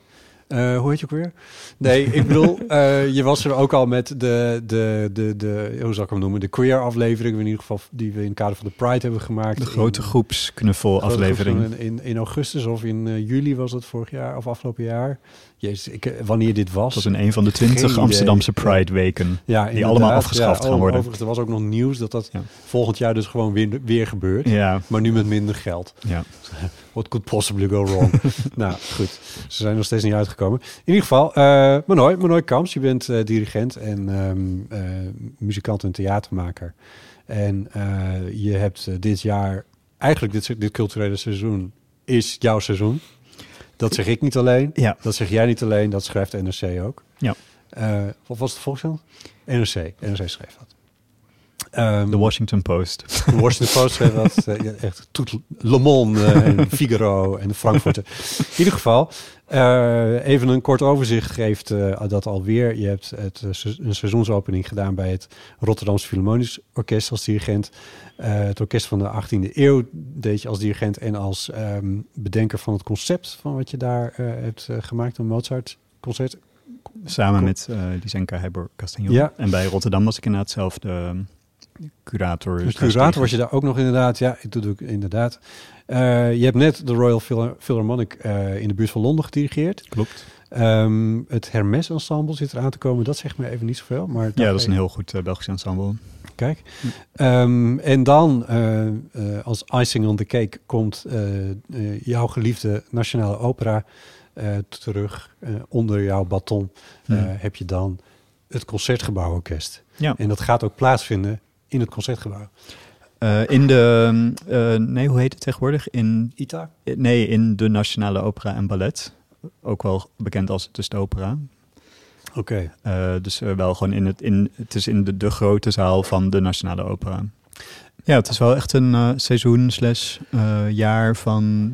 Eh, hoe heet je ook weer? Nee, ik bedoel, eh, je was er ook al met de, de, de, de, hoe zal ik hem noemen? De queer aflevering, in ieder geval die we in het kader van de Pride hebben gemaakt. De grote In- groepsknuffel grote aflevering. In, in, augustus of in eh, juli was dat vorig jaar of afgelopen jaar. Jezus, ik, wanneer dit was. Dat was in een van de twintig. Amsterdamse Pride weken. ja, die allemaal afgeschaft Ja, gaan worden. Overigens, er was ook nog nieuws dat dat Ja. volgend jaar dus gewoon weer, weer gebeurt. Ja, Maar nu met minder geld. ja. What could possibly go wrong? nou, goed. Ze zijn nog steeds niet uitgekomen. In ieder geval, eh Manoy, Manoy Kamps, je bent eh, dirigent en ehm, eh, muzikant en theatermaker. En je hebt dit jaar, eigenlijk dit, dit culturele seizoen, is jouw seizoen. Dat zeg ik niet alleen. Ja. Dat zeg jij niet alleen. Dat schrijft NRC ook. Ja. Wat was het Volkskrant? NRC. NRC schreef dat. Ehm, The Washington Post. de Washington Post schreef dat. eh, echt toet, Le Monde eh, en Figaro en de Frankfurter. In ieder geval, eh, even een kort overzicht geeft dat alweer. Je hebt het, een seizoensopening gedaan bij het Rotterdamse Philharmonisch Orkest als dirigent. Het orkest van de 18e eeuw deed je als dirigent en als ehm, bedenker van het concept van wat je daar hebt gemaakt, een Mozart concert. Samen met uh, Lisenka Heiber Castagnon. Ja. En bij Rotterdam was ik inderdaad zelf de um, curator. De curator was je daar ook nog inderdaad. Ja, ik doe het ook inderdaad. Uh, je hebt net de Royal Phil Philharmonic uh, in de buurt van Londen gedirigeerd. Klopt. Um, het Hermes Ensemble zit eraan te komen. Dat zegt me even niet zoveel. Maar ja, dat is een heel goed uh, Belgisch ensemble. Kijk. Um, en dan als icing on the cake komt jouw geliefde Nationale Opera terug. onder jouw baton heb je dan het Concertgebouworkest. Ja. En dat gaat ook plaatsvinden in het Concertgebouw. Uh, in de, uh, nee, hoe heet het tegenwoordig? In ITA? Nee, in de Nationale Opera en Ballet. Ook wel bekend als de Stopera. Oké. Okay. Uh, dus wel gewoon in het, in, het is in de, de grote zaal van de Nationale Opera. Ja, het is wel echt een seizoen slash jaar van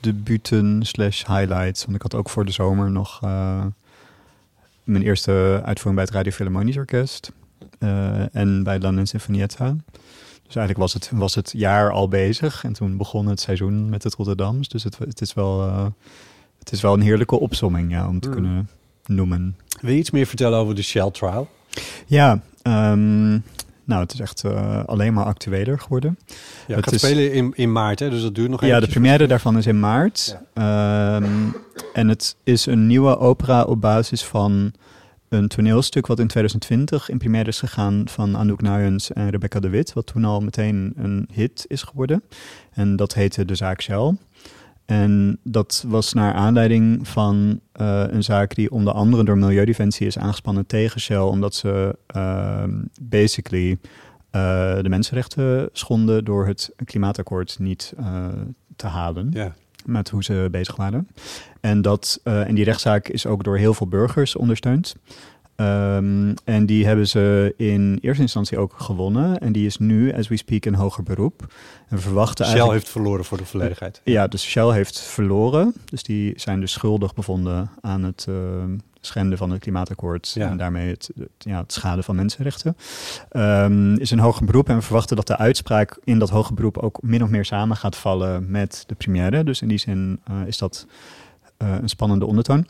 debuten slash highlights. Want ik had ook voor de zomer nog mijn eerste uitvoering bij het Radio Philharmonisch Orkest. Uh, en bij London Sinfonietta. Dus eigenlijk was het, was het jaar al bezig. En toen begon het seizoen met het Rotterdams. Dus het, het, is, wel, uh, het is wel een heerlijke opsomming ja, om te mm. kunnen noemen. Wil je iets meer vertellen over de Shell Trial? Ja, um, nou, het is echt uh, alleen maar actueler geworden. Ja, het gaat is, spelen in, in maart, hè? dus dat duurt nog even. Ja, de première daarvan is in maart. Ja. Um, en het is een nieuwe opera op basis van een toneelstuk wat in 2020 in première is gegaan van Anouk Nuyens en Rebecca de Wit, wat toen al meteen een hit is geworden. En dat heette De Zaak Shell. En dat was naar aanleiding van uh, een zaak die onder andere door Milieudefensie is aangespannen tegen Shell, omdat ze uh, basically uh, de mensenrechten schonden door het klimaatakkoord niet te halen. Ja. Met hoe ze bezig waren. En, dat, eh, en die rechtszaak is ook door heel veel burgers ondersteund. Ehm, en die hebben ze in eerste instantie ook gewonnen. En die is nu, as we speak, in hoger beroep. En we verwachten Shell eigenlijk... heeft verloren voor de volledigheid. Ja, dus Shell heeft verloren. Dus die zijn dus schuldig bevonden aan het eh, schenden van het klimaatakkoord. Ja. En daarmee het, het, ja, het schaden van mensenrechten. Ehm, is een hoger beroep. En we verwachten dat de uitspraak in dat hoger beroep ook min of meer samen gaat vallen met de première. Dus in die zin eh, is dat eh, een spannende ondertoon.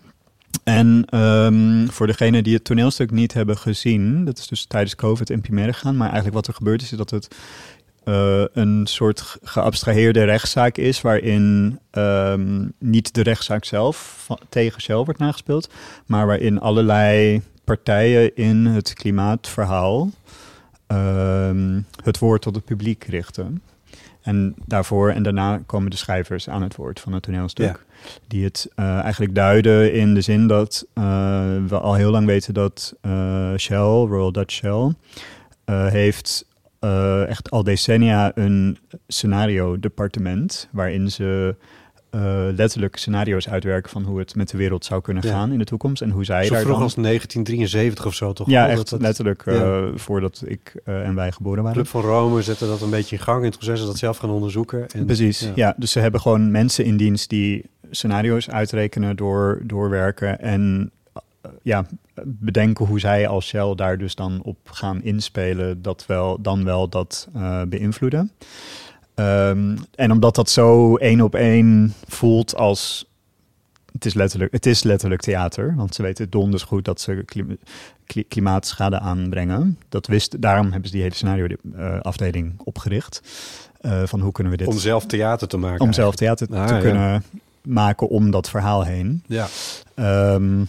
En ehm, voor degenen die het toneelstuk niet hebben gezien, dat is dus tijdens COVID in première gegaan. Maar eigenlijk wat er gebeurd is, is dat het eh, een soort ge- geabstraheerde rechtszaak is, waarin ehm, niet de rechtszaak zelf tegen Shell wordt nagespeeld, maar waarin allerlei partijen in het klimaatverhaal ehm, het woord tot het publiek richten. En daarvoor en daarna komen de schrijvers aan het woord van het toneelstuk. Die het eh, eigenlijk duiden in de zin dat eh, we al heel lang weten dat Shell, Royal Dutch Shell, heeft eh, echt al decennia een scenario-departement waarin ze eh, letterlijk scenario's uitwerken van hoe het met de wereld zou kunnen Ja. gaan in de toekomst en hoe zij Zo daar vroeg dan... als 1973 of zo toch? ja, echt dat- letterlijk eh, voordat ik en wij geboren waren. Club van Rome zette dat een beetje in gang in het proces, dat zelf gaan onderzoeken. En, Precies, ja. ja. Dus ze hebben gewoon mensen in dienst die scenario's uitrekenen, door, doorwerken en ja, bedenken hoe zij als Shell daar dus dan op gaan inspelen, dat wel, dan wel dat eh, beïnvloeden. Ehm, en omdat dat zo één op één voelt als het is, letterlijk, het is letterlijk theater, want ze weten donders goed dat ze klim- kli- klimaatschade aanbrengen. Dat wist, daarom hebben ze die hele scenario-afdeling opgericht. Eh, van hoe kunnen we dit Om zelf theater te maken. om zelf theater Ah, te ja. kunnen maken om dat verhaal heen. Ja. Ehm,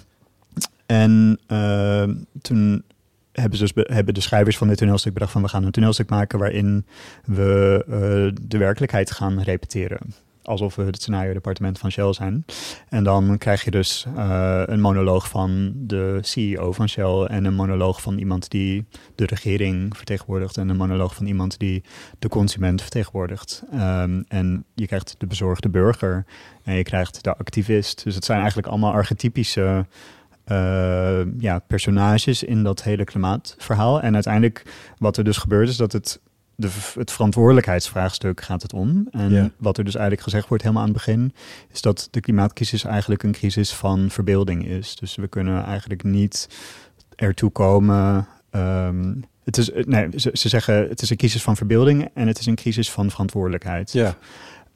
en ehm, toen hebben, dus be- hebben de schrijvers van dit toneelstuk bedacht van we gaan een toneelstuk maken waarin we eh, de werkelijkheid gaan repeteren. Alsof we het scenario-departement van Shell zijn. En dan krijg je dus eh, een monoloog van de CEO van Shell en een monoloog van iemand die de regering vertegenwoordigt en een monoloog van iemand die de consument vertegenwoordigt. Ehm, en je krijgt de bezorgde burger en je krijgt de activist. Dus het zijn eigenlijk allemaal archetypische eh, ja, personages in dat hele klimaatverhaal. En uiteindelijk wat er dus gebeurt is dat het, de, het verantwoordelijkheidsvraagstuk gaat het om. En wat er dus eigenlijk gezegd wordt helemaal aan het begin... is dat de klimaatcrisis eigenlijk een crisis van verbeelding is. Dus we kunnen eigenlijk niet ertoe komen... ehm, het is, eh, nee, ze, ze zeggen het is een crisis van verbeelding en het is een crisis van verantwoordelijkheid. Ja.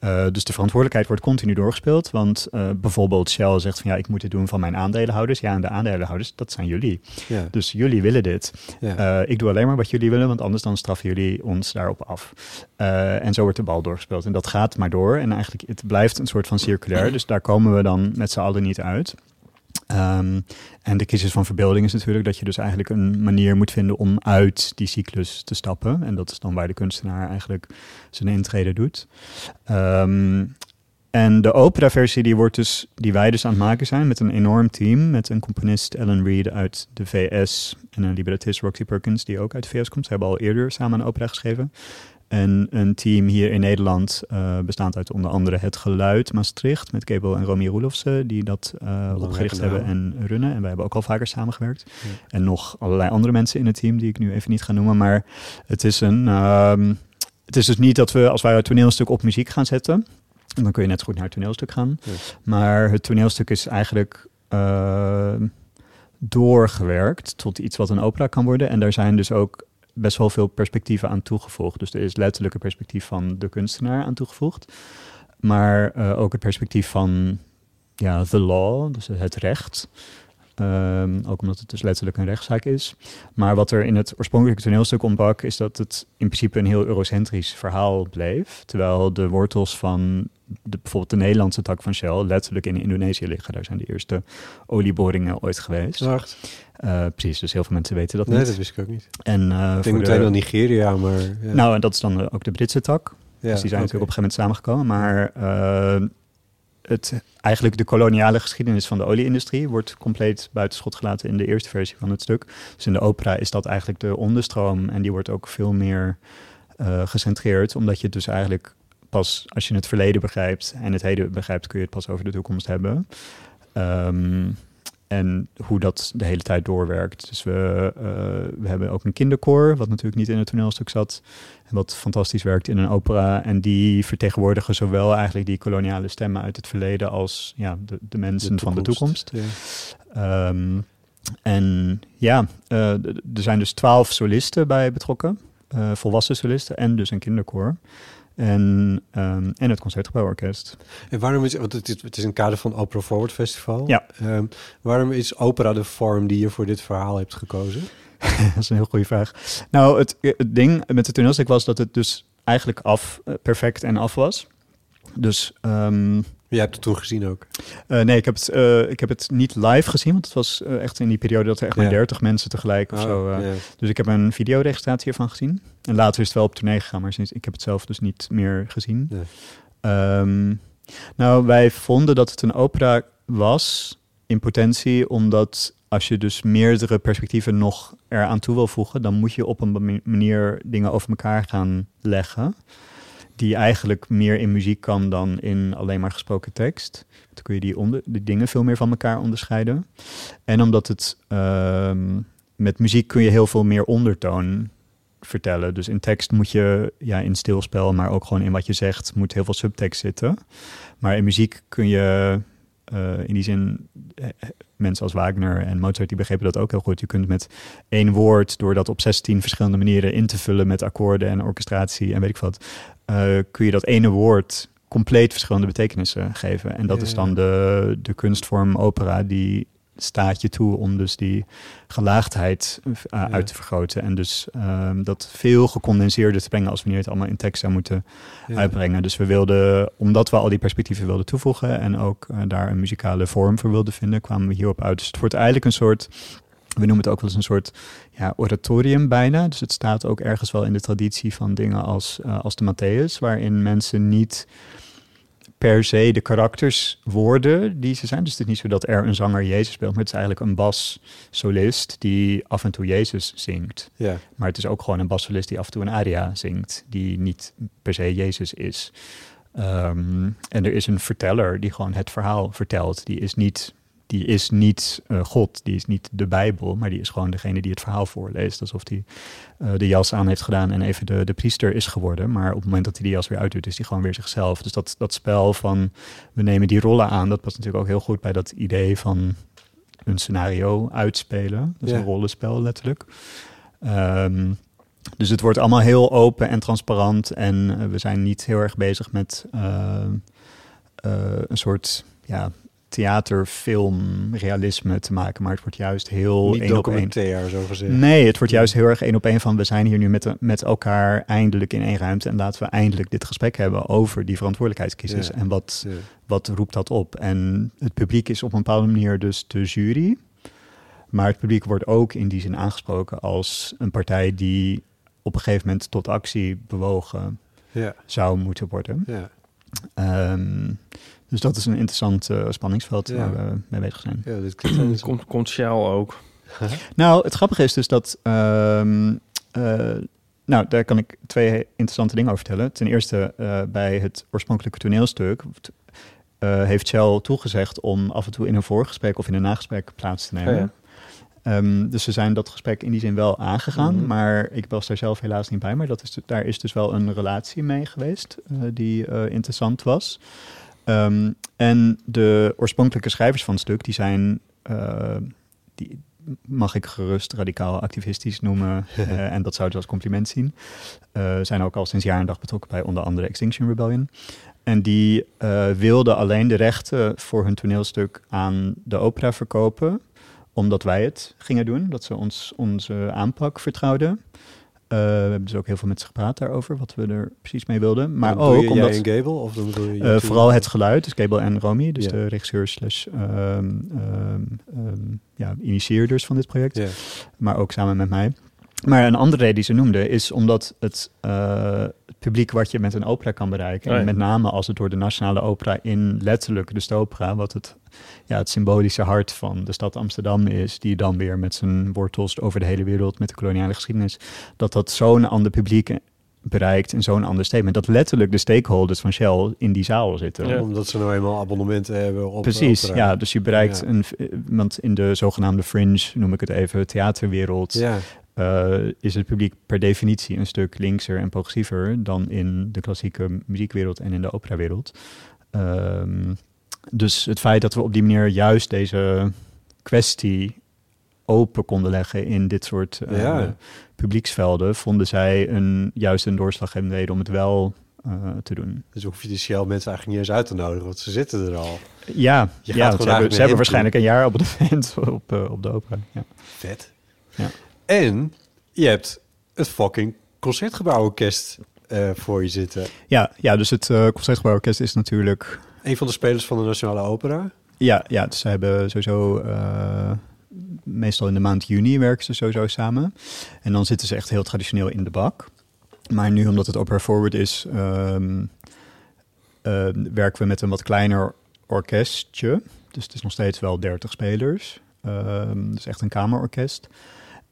Eh, dus de verantwoordelijkheid wordt continu doorgespeeld. Want eh, bijvoorbeeld Shell zegt van ja, ik moet het doen van mijn aandeelhouders. Ja, en de aandeelhouders, dat zijn jullie. Ja. Dus jullie willen dit. Ja. Eh, ik doe alleen maar wat jullie willen, want anders dan straffen jullie ons daarop af. En zo wordt de bal doorgespeeld. En dat gaat maar door. En eigenlijk, het blijft een soort van circulair. Dus daar komen we dan met z'n allen niet uit. Ehm, en de crisis van verbeelding is natuurlijk dat je dus eigenlijk een manier moet vinden om uit die cyclus te stappen. En dat is dan waar de kunstenaar eigenlijk zijn intrede doet. Ehm, en de operaversie die, wordt dus, die wij dus aan het maken zijn met een enorm team. Met een componist Ellen Reed uit de VS en een librettist Roxy Perkins die ook uit de VS komt. Ze hebben al eerder samen een opera geschreven. En een team hier in Nederland uh, bestaand uit onder andere Het Geluid Maastricht met Gabel en Romy Roelofsen die dat uh, opgericht hebben en runnen. En wij hebben ook al vaker samengewerkt. Ja. En nog allerlei andere mensen in het team die ik nu even niet ga noemen. Maar het is een... Um, het is dus niet dat we als wij het toneelstuk op muziek gaan zetten. Dan kun je net goed naar het toneelstuk gaan. Ja. Maar het toneelstuk is eigenlijk uh, doorgewerkt tot iets wat een opera kan worden. En daar zijn dus ook best wel veel perspectieven aan toegevoegd. Dus er is letterlijk een perspectief van de kunstenaar aan toegevoegd. Maar uh, ook het perspectief van ja, the law, dus het recht. Um, ook omdat het dus letterlijk een rechtszaak is. Maar wat er in het oorspronkelijke toneelstuk ontbrak, is dat het in principe een heel eurocentrisch verhaal bleef. Terwijl de wortels van de, bijvoorbeeld de Nederlandse tak van Shell letterlijk in Indonesië liggen. Daar zijn de eerste olieboringen ooit geweest. Zacht. Uh, precies, dus heel veel mensen weten dat nee, niet. dat wist ik ook niet. En, uh, ik denk meteen de... aan Nigeria, maar... Ja. Nou, en dat is dan ook de Britse tak. Ja, dus die zijn okay. natuurlijk op een gegeven moment samengekomen. Maar uh, het, eigenlijk de koloniale geschiedenis van de olieindustrie wordt compleet buitenschot gelaten in de eerste versie van het stuk. Dus in de opera is dat eigenlijk de onderstroom en die wordt ook veel meer gecentreerd, omdat je dus eigenlijk pas als je het verleden begrijpt en het heden begrijpt, kun je het pas over de toekomst hebben. Ehm, en hoe dat de hele tijd doorwerkt. Dus we, eh, we hebben ook een kinderkoor, wat natuurlijk niet in het toneelstuk zat. En wat fantastisch werkt in een opera. En die vertegenwoordigen zowel eigenlijk die koloniale stemmen uit het verleden als ja, de, de mensen van de toekomst. Ja. Ehm, en ja, eh, er zijn dus twaalf solisten bij betrokken. eh, volwassen solisten en dus een kinderkoor. En, ehm, en het Concertgebouworkest. En waarom is, want het is, het is een kader van Opera Forward Festival. Ja. Ehm, waarom is opera de vorm die je voor dit verhaal hebt gekozen? dat is een heel goede vraag. Nou, het, het ding met het toneelstuk was dat het dus eigenlijk af, eh, perfect en af was. Dus ehm, Jij hebt het toen gezien ook. eh, nee, ik heb, het, eh, ik heb het niet live gezien, want het was eh, echt in die periode dat er echt Ja. maar 30 mensen tegelijk of Oh, zo. ja. Dus ik heb een videoregistratie ervan gezien. En later is het wel op tournee gegaan, maar sinds, ik heb het zelf dus niet meer gezien. Ehm, nou, wij vonden dat het een opera was in potentie, omdat als je dus meerdere perspectieven nog eraan toe wil voegen, dan moet je op een manier dingen over elkaar gaan leggen. Die eigenlijk meer in muziek kan dan in alleen maar gesproken tekst. Dan kun je die, onder, dingen veel meer van elkaar onderscheiden. En omdat het ehm, met muziek kun je heel veel meer ondertoon vertellen. Dus in tekst moet je, ja, in stilspel, maar ook gewoon in wat je zegt, moet heel veel subtekst zitten. Maar in muziek kun je eh, in die zin, eh, mensen als Wagner en Mozart, die begrepen dat ook heel goed. Je kunt met één woord, door dat op 16 verschillende manieren in te vullen met akkoorden en orchestratie en weet ik wat, eh, kun je dat ene woord compleet verschillende betekenissen geven. En dat Ja, is dan de, de kunstvorm opera die staat je toe om dus die gelaagdheid eh, Ja. uit te vergroten. En dus ehm, dat veel gecondenseerder te brengen als wanneer het allemaal in tekst zou moeten Ja. uitbrengen. Dus we wilden, omdat we al die perspectieven wilden toevoegen en ook eh, daar een muzikale vorm voor wilden vinden, kwamen we hierop uit. Dus het wordt eigenlijk een soort, we noemen het ook wel eens een soort ja, oratorium bijna. Dus het staat ook ergens wel in de traditie van dingen als, eh, als de Matthäus, waarin mensen niet per se de karakters worden die ze zijn. Dus het is niet zo dat er een zanger Jezus speelt, maar het is eigenlijk een bassolist die af en toe Jezus zingt. Ja. Maar het is ook gewoon een bassolist die af en toe een aria zingt, die niet per se Jezus is. Ehm, en er is een verteller die gewoon het verhaal vertelt. Die is niet, die is niet eh, God, die is niet de Bijbel, maar die is gewoon degene die het verhaal voorleest. Alsof hij eh, de jas aan heeft gedaan en even de, de priester is geworden. Maar op het moment dat hij die jas weer uitdoet, is hij gewoon weer zichzelf. Dus dat, dat spel van we nemen die rollen aan, dat past natuurlijk ook heel goed bij dat idee van een scenario uitspelen. Dat is Ja. een rollenspel letterlijk. Ehm, dus het wordt allemaal heel open en transparant. En eh, we zijn niet heel erg bezig met een soort ja, theaterfilm realisme te maken. Maar het wordt juist heel Niet één op één. zo gezegd. Nee, het wordt juist heel erg één op één van... we zijn hier nu met, met elkaar eindelijk in één ruimte... en laten we eindelijk dit gesprek hebben over die verantwoordelijkheidscrisis. Ja. En wat, Ja. wat roept dat op? En het publiek is op een bepaalde manier dus de jury. Maar het publiek wordt ook in die zin aangesproken als een partij die op een gegeven moment tot actie bewogen Ja. zou moeten worden. Ja. Ehm, dus dat is een interessant eh, spanningsveld Ja. waar we mee bezig zijn. ja, dit klinkt eens- Komt, komt Shell ook. Nou, het grappige is dus dat. ehm, eh, nou, daar kan ik twee interessante dingen over vertellen. Ten eerste, eh, bij het oorspronkelijke toneelstuk eh, heeft Shell toegezegd om af en toe in een voorgesprek of in een nagesprek plaats te nemen. Oh ja. Ehm, dus ze zijn dat gesprek in die zin wel aangegaan, Mhm. maar ik was daar zelf helaas niet bij. Maar dat is, daar is dus wel een relatie mee geweest eh, die eh, interessant was. Ehm, en de oorspronkelijke schrijvers van het stuk, die zijn, eh, die mag ik gerust radicaal activistisch noemen. eh, en dat zou ik als compliment zien. Eh, zijn ook al sinds jaar en dag betrokken bij onder andere Extinction Rebellion. En die wilden alleen de rechten voor hun toneelstuk aan de opera verkopen omdat wij het gingen doen, dat ze ons onze aanpak vertrouwden. Eh, we hebben dus ook heel veel met ze gepraat daarover, wat we er precies mee wilden. Maar ook je omdat en Gable? Of dan bedoel je eh, vooral het geluid, dus Gable en Romy, dus de regisseurs slash ehm, ehm, ehm, ja, initieerders van dit project maar ook samen met mij. Maar een andere reden die ze noemde is omdat het, eh, het publiek wat je met een opera kan bereiken, Oh ja. en met name als het door de Nationale Opera in letterlijk de Stopera, wat het, ja, het symbolische hart van de stad Amsterdam is, die dan weer met zijn wortels over de hele wereld met de koloniale geschiedenis, dat dat zo'n ander publiek bereikt in zo'n ander statement. Dat letterlijk de stakeholders van Shell in die zaal zitten. Ja. Omdat ze nou eenmaal abonnementen hebben op Precies, opera. ja. Dus je bereikt Ja. een... Want in de zogenaamde fringe, noem ik het even, theaterwereld... Ja, eh, is het publiek per definitie een stuk linkser en progressiever dan in de klassieke muziekwereld en in de operawereld. Ehm, dus het feit dat we op die manier juist deze kwestie open konden leggen in dit soort eh, Ja. publieksvelden, vonden zij een, juist een doorslaggevende reden om het wel eh, te doen. dus hoef je die Shell mensen eigenlijk niet eens uit te nodigen, want ze zitten er al. Ja, Je gaat ja ze, hebben, ze hebben waarschijnlijk een jaar abonnement op, eh, op de opera. Ja. Vet. Ja. En je hebt het fucking concertgebouworkest eh voor je zitten. Ja, ja, dus het uh, Concertgebouworkest is natuurlijk Een van de spelers van de Nationale Opera. Ja, ja dus ze hebben sowieso... eh, meestal in de maand juni werken ze sowieso samen. En dan zitten ze echt heel traditioneel in de bak. Maar nu, omdat het Opera Forward is... ehm, eh, werken we met een wat kleiner orkestje. Dus het is nog steeds wel 30 spelers. Ehm dus echt een kamerorkest.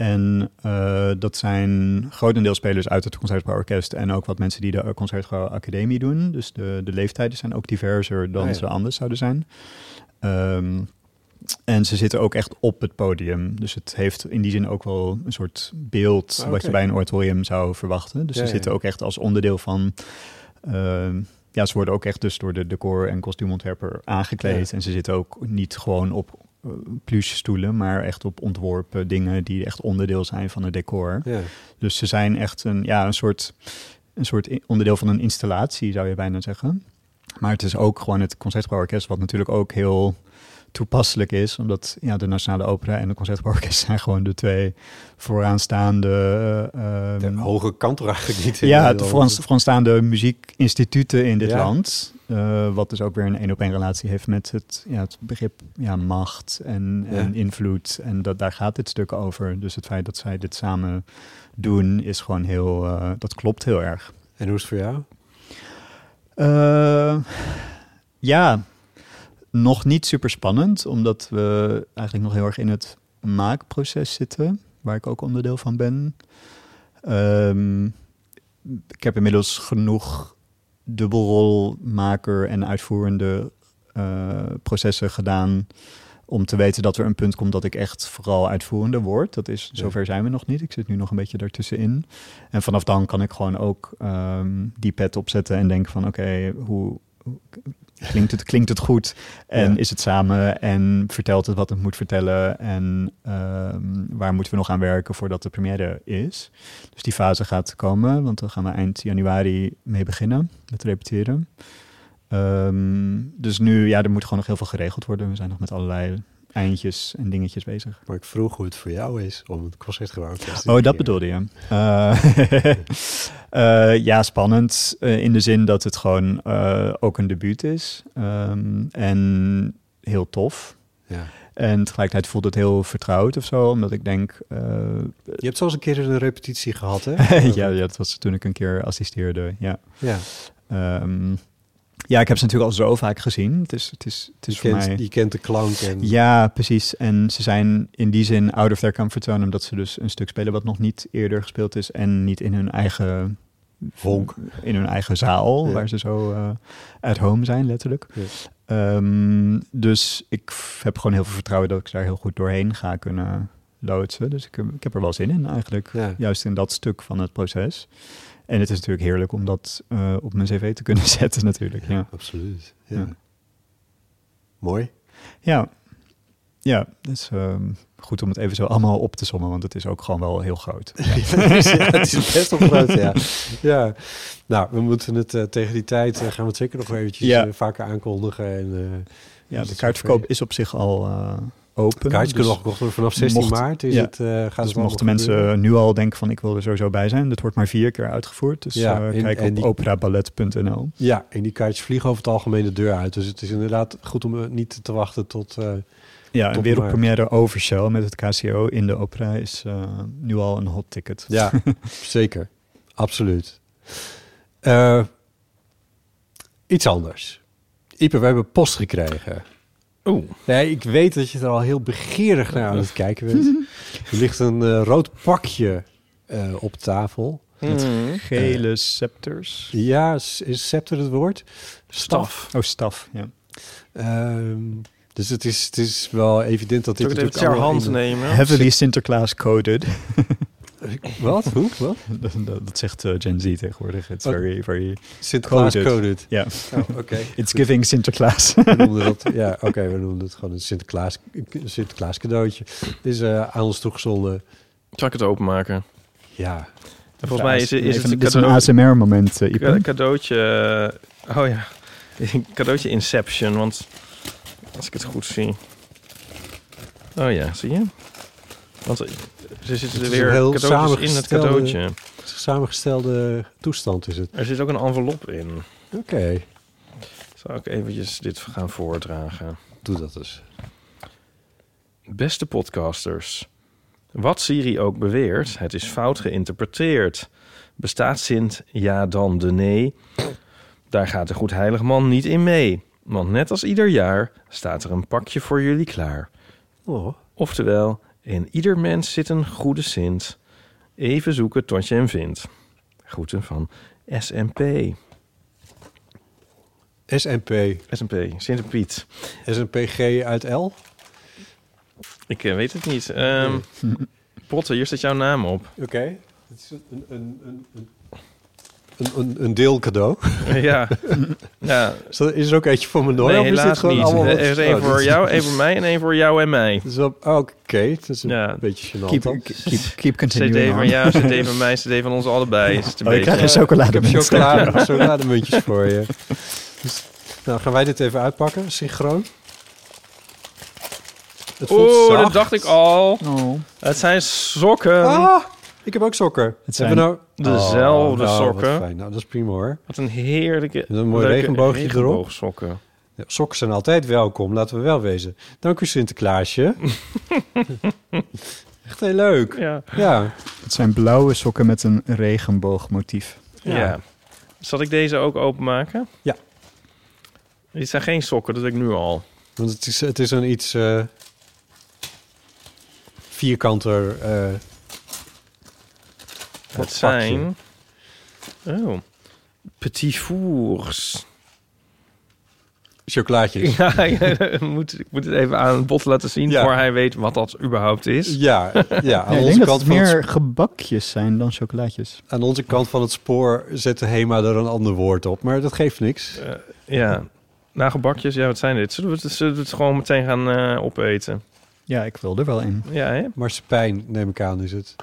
En eh, dat zijn grotendeels spelers uit het Concertgebouworkest... en ook wat mensen die de Concertgebouw Academie doen. Dus de, de leeftijden zijn ook diverser dan Ah, ja. ze anders zouden zijn. Ehm, en ze zitten ook echt op het podium. Dus het heeft in die zin ook wel een soort beeld... Ah, wat je bij een oratorium zou verwachten. Dus Ja, ze ja. zitten ook echt als onderdeel van... ehm, ja, ze worden ook echt dus door de decor- en kostuumontwerper aangekleed. En ze zitten ook niet gewoon op pluche stoelen... maar echt op ontworpen dingen die echt onderdeel zijn van het decor. Ja. Dus ze zijn echt een, ja, een, soort, een soort onderdeel van een installatie, zou je bijna zeggen. Maar het is ook gewoon het Concertgebouworkest, wat natuurlijk ook heel toepasselijk is. Omdat ja, de Nationale Opera en het Concertgebouworkest zijn gewoon de twee vooraanstaande... eh, De hoge kant er eigenlijk niet ja, de vooraans- vooraanstaande muziekinstituten in dit Ja. land. eh, wat dus ook weer een één-op-één relatie heeft met het, ja, het begrip ja, macht en, Ja. en invloed. En dat, daar gaat dit stuk over. Dus het feit dat zij dit samen doen is gewoon heel... eh, dat klopt heel erg. En hoe is het voor jou? Ja, nog niet super spannend, omdat we eigenlijk nog heel erg in het maakproces zitten, waar ik ook onderdeel van ben. Ehm, ik heb inmiddels genoeg dubbelrolmaker en uitvoerende eh, processen gedaan om te weten dat er een punt komt dat ik echt vooral uitvoerende word. Dat is, zover zijn we nog niet. Ik zit nu nog een beetje daartussenin. En vanaf dan kan ik gewoon ook ehm, die pet opzetten en denken van oké, hoe- klinkt, het, klinkt het goed? En Ja. is het samen? En vertelt het wat het moet vertellen? En ehm, waar moeten we nog aan werken voordat de première is? Dus die fase gaat komen, want dan gaan we eind januari mee beginnen met repeteren. Ehm, dus nu, ja, er moet gewoon nog heel veel geregeld worden. We zijn nog met allerlei eindjes en dingetjes bezig. Maar ik vroeg hoe het voor jou is om het concertgebouworkest te Oh, dat bedoelde je. Eh, eh, ja, spannend. eh, in de zin dat het gewoon ook een debuut is. Ehm, en heel tof. Ja. En tegelijkertijd voelt het heel vertrouwd of zo. Omdat ik denk... Je hebt zelfs een keer een repetitie gehad, hè? ja, ja, dat was toen ik een keer assisteerde. Ja. ja. Ehm, ja, ik heb ze natuurlijk al zo vaak gezien. Het is, het is, het is Je, voor kent, mij... je kent de klank en... Ja, precies. En ze zijn in die zin out of their comfort zone, omdat ze dus een stuk spelen wat nog niet eerder gespeeld is en niet in hun eigen Vonk. in hun eigen zaal, Ja. waar ze zo eh, at home zijn, letterlijk. Ehm, dus ik heb gewoon heel veel vertrouwen dat ik daar heel goed doorheen ga kunnen loodsen. Dus ik, heb- ik heb er wel zin in eigenlijk, Ja. juist in dat stuk van het proces. En het is natuurlijk heerlijk om dat eh, op mijn cv te kunnen zetten natuurlijk, ja. Absoluut. Ja. Ja. Mooi. Ja, ja het is ehm, goed om het even zo allemaal op te sommen, want het is ook gewoon wel heel groot. ja, het is best wel groot, ja. ja. Nou, we moeten het eh, tegen die tijd, eh, gaan we het zeker nog eventjes Ja. vaker aankondigen. En, Ja, dus de kaartverkoop is op zich al open. Kaartjes kunnen dus- nog gekocht worden vanaf 16 mocht- maart. Is ja. het, eh, gaat het Dus wel mochten mensen gebeuren? nu al denken van ik wil er sowieso bij zijn. Dat wordt maar vier keer uitgevoerd. Dus Ja, eh, en- kijk en op die- operaballet.nl. Ja, en die kaartjes vliegen over het algemeen de deur uit. Dus het is inderdaad goed om eh, niet te wachten tot... eh, Ja, een wereldpremière over Shell met het KCO in de opera is eh, nu al een hot ticket. Ja, zeker. Absoluut. Eh, iets anders. Ipe, we hebben post gekregen. Oeh. Nee, ik weet dat je er al heel begeerig naar aan het kijken bent. Er ligt een eh, rood pakje eh, op tafel. Mhm. Gele scepters. Ja, is is scepter het woord? Staf. Oh, staf. Ja. Ehm, dus het is, het is wel evident dat dit Zal ik het even natuurlijk ter hand nemen? Heavily Sinterklaas coded. Wat? Hoe? Wat? dat, dat- dat zegt eh, Gen Z tegenwoordig. It's Wat? very, very... Sinterklaas Coded. coded. Ja. Oh, Oké. It's giving Sinterklaas. We noemden dat, ja, oké, we noemen het gewoon een Sinterklaas, een Sinterklaas cadeautje. Dit is eh, aan ons toegezonden. Zal ik het openmaken? Ja, En volgens mij is, is Even- het een dit is een cadeau, ASMR-moment, uh, ca- cadeautje... oh ja, een cadeautje Inception. Want als ik het goed zie... Oh ja, zie je? Want er zitten er weer heel cadeautjes in het cadeautje. samengestelde toestand is het. Er zit ook een envelop in. Oké, Zal ik eventjes dit gaan voordragen? doe dat dus. Beste podcasters. Wat Siri ook beweert, het is fout geïnterpreteerd. Bestaat Sint ja dan de nee? Daar gaat de goedheilig man niet in mee. Want net als ieder jaar staat er een pakje voor jullie klaar. Oh, Oftewel, in ieder mens zit een goede Sint. Even zoeken tot je hem vindt. Groeten van SMP. SNP. SMP, Sint Piet. SNPG uit L? Ik eh, weet het niet. Ehm Potter, hier staat jouw naam op. Oké. Het is een, een, een, een, een, een, een deelcadeau. ja. ja. Is, dat, is er ook eentje voor mijn Noor? Nee, of is dit helaas gewoon niet. allemaal Er wat- is één Oh, voor is- jou, één voor mij en één voor jou en mij. Is oh, Oké, dat is een Ja. beetje gênant Keep, keep, keep CD continuing van on. jou, CD van mij, CD van ons allebei. Is het een Oh, je beetje... krijgt een Ik heb chocolademunt. chocolade, chocolademuntjes voor je. Dus, nou, gaan wij dit even uitpakken, synchroon? Het Oeh, dat dacht ik al. Oh. Het zijn sokken. Ah, ik heb ook sokken. Het Hebben we nou... Dezelfde Oh, nou, sokken. wat fijn. Nou, dat is prima hoor. Wat een heerlijke... een mooi leuke regenboogje erop. regenboogsokken. Ja, sokken zijn altijd welkom, laten we wel wezen. Dank u Sinterklaasje. Echt heel leuk. Ja. Ja, Het zijn blauwe sokken met een regenboogmotief. ja. Ja. Zal ik deze ook openmaken? Ja. Dit zijn geen sokken, dat weet ik nu al. want het is, het is een iets eh, vierkanter... eh, Het Wat zijn... Oh. Petit fours. chocolaatjes. Ja, ik moet, ik moet het even aan Bot laten zien... Ja. voor hij weet wat dat überhaupt is. Ja, ja, aan, onze kant het van het, meer gebakjes zijn dan chocolaatjes. aan onze kant van het spoor zette Hema er een ander woord op. Maar dat geeft niks. Eh, ja. Nagelbakjes, ja, wat zijn dit? Zullen we het, zullen we het gewoon meteen gaan eh, opeten? Ja, ik wil er wel in. Ja, hè? Marsepein, neem ik aan, is het.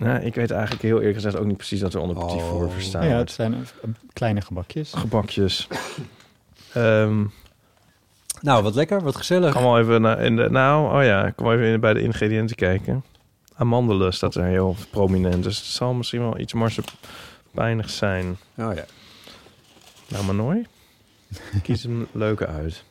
Nou, ik weet eigenlijk heel eerlijk gezegd ook niet precies wat er onder petit Oh. voor verstaan Ja, het zijn eh, kleine gebakjes. Gebakjes. Ehm Nou, wat lekker, wat gezellig. kan wel even naar in de, nou, oh ja, wel even in- bij de ingrediënten kijken. Amandelen staat er heel prominent, dus het zal misschien wel iets marsepijnig zijn. Oh ja. Nou, maar nooit. Kies een leuke uit.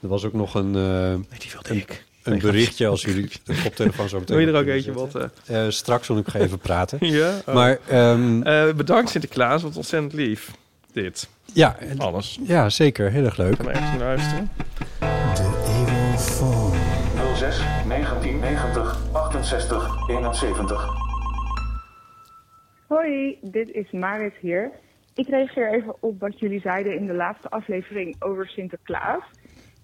Er was ook nog een, eh, Nee, die wilde ik. Een berichtje als jullie de koptelefoon zo meteen Wil je er ook eentje wat? eh, straks wil ik nog even praten. ja? Oh. Maar ehm, Eh, bedankt Sinterklaas, wat ontzettend lief. Dit, ja, alles. ja, zeker. Heel erg leuk. Kan even naar luisteren. 06 1990 68 71. Hoi, dit is Marit hier. Ik reageer even op wat jullie zeiden in de laatste aflevering over Sinterklaas.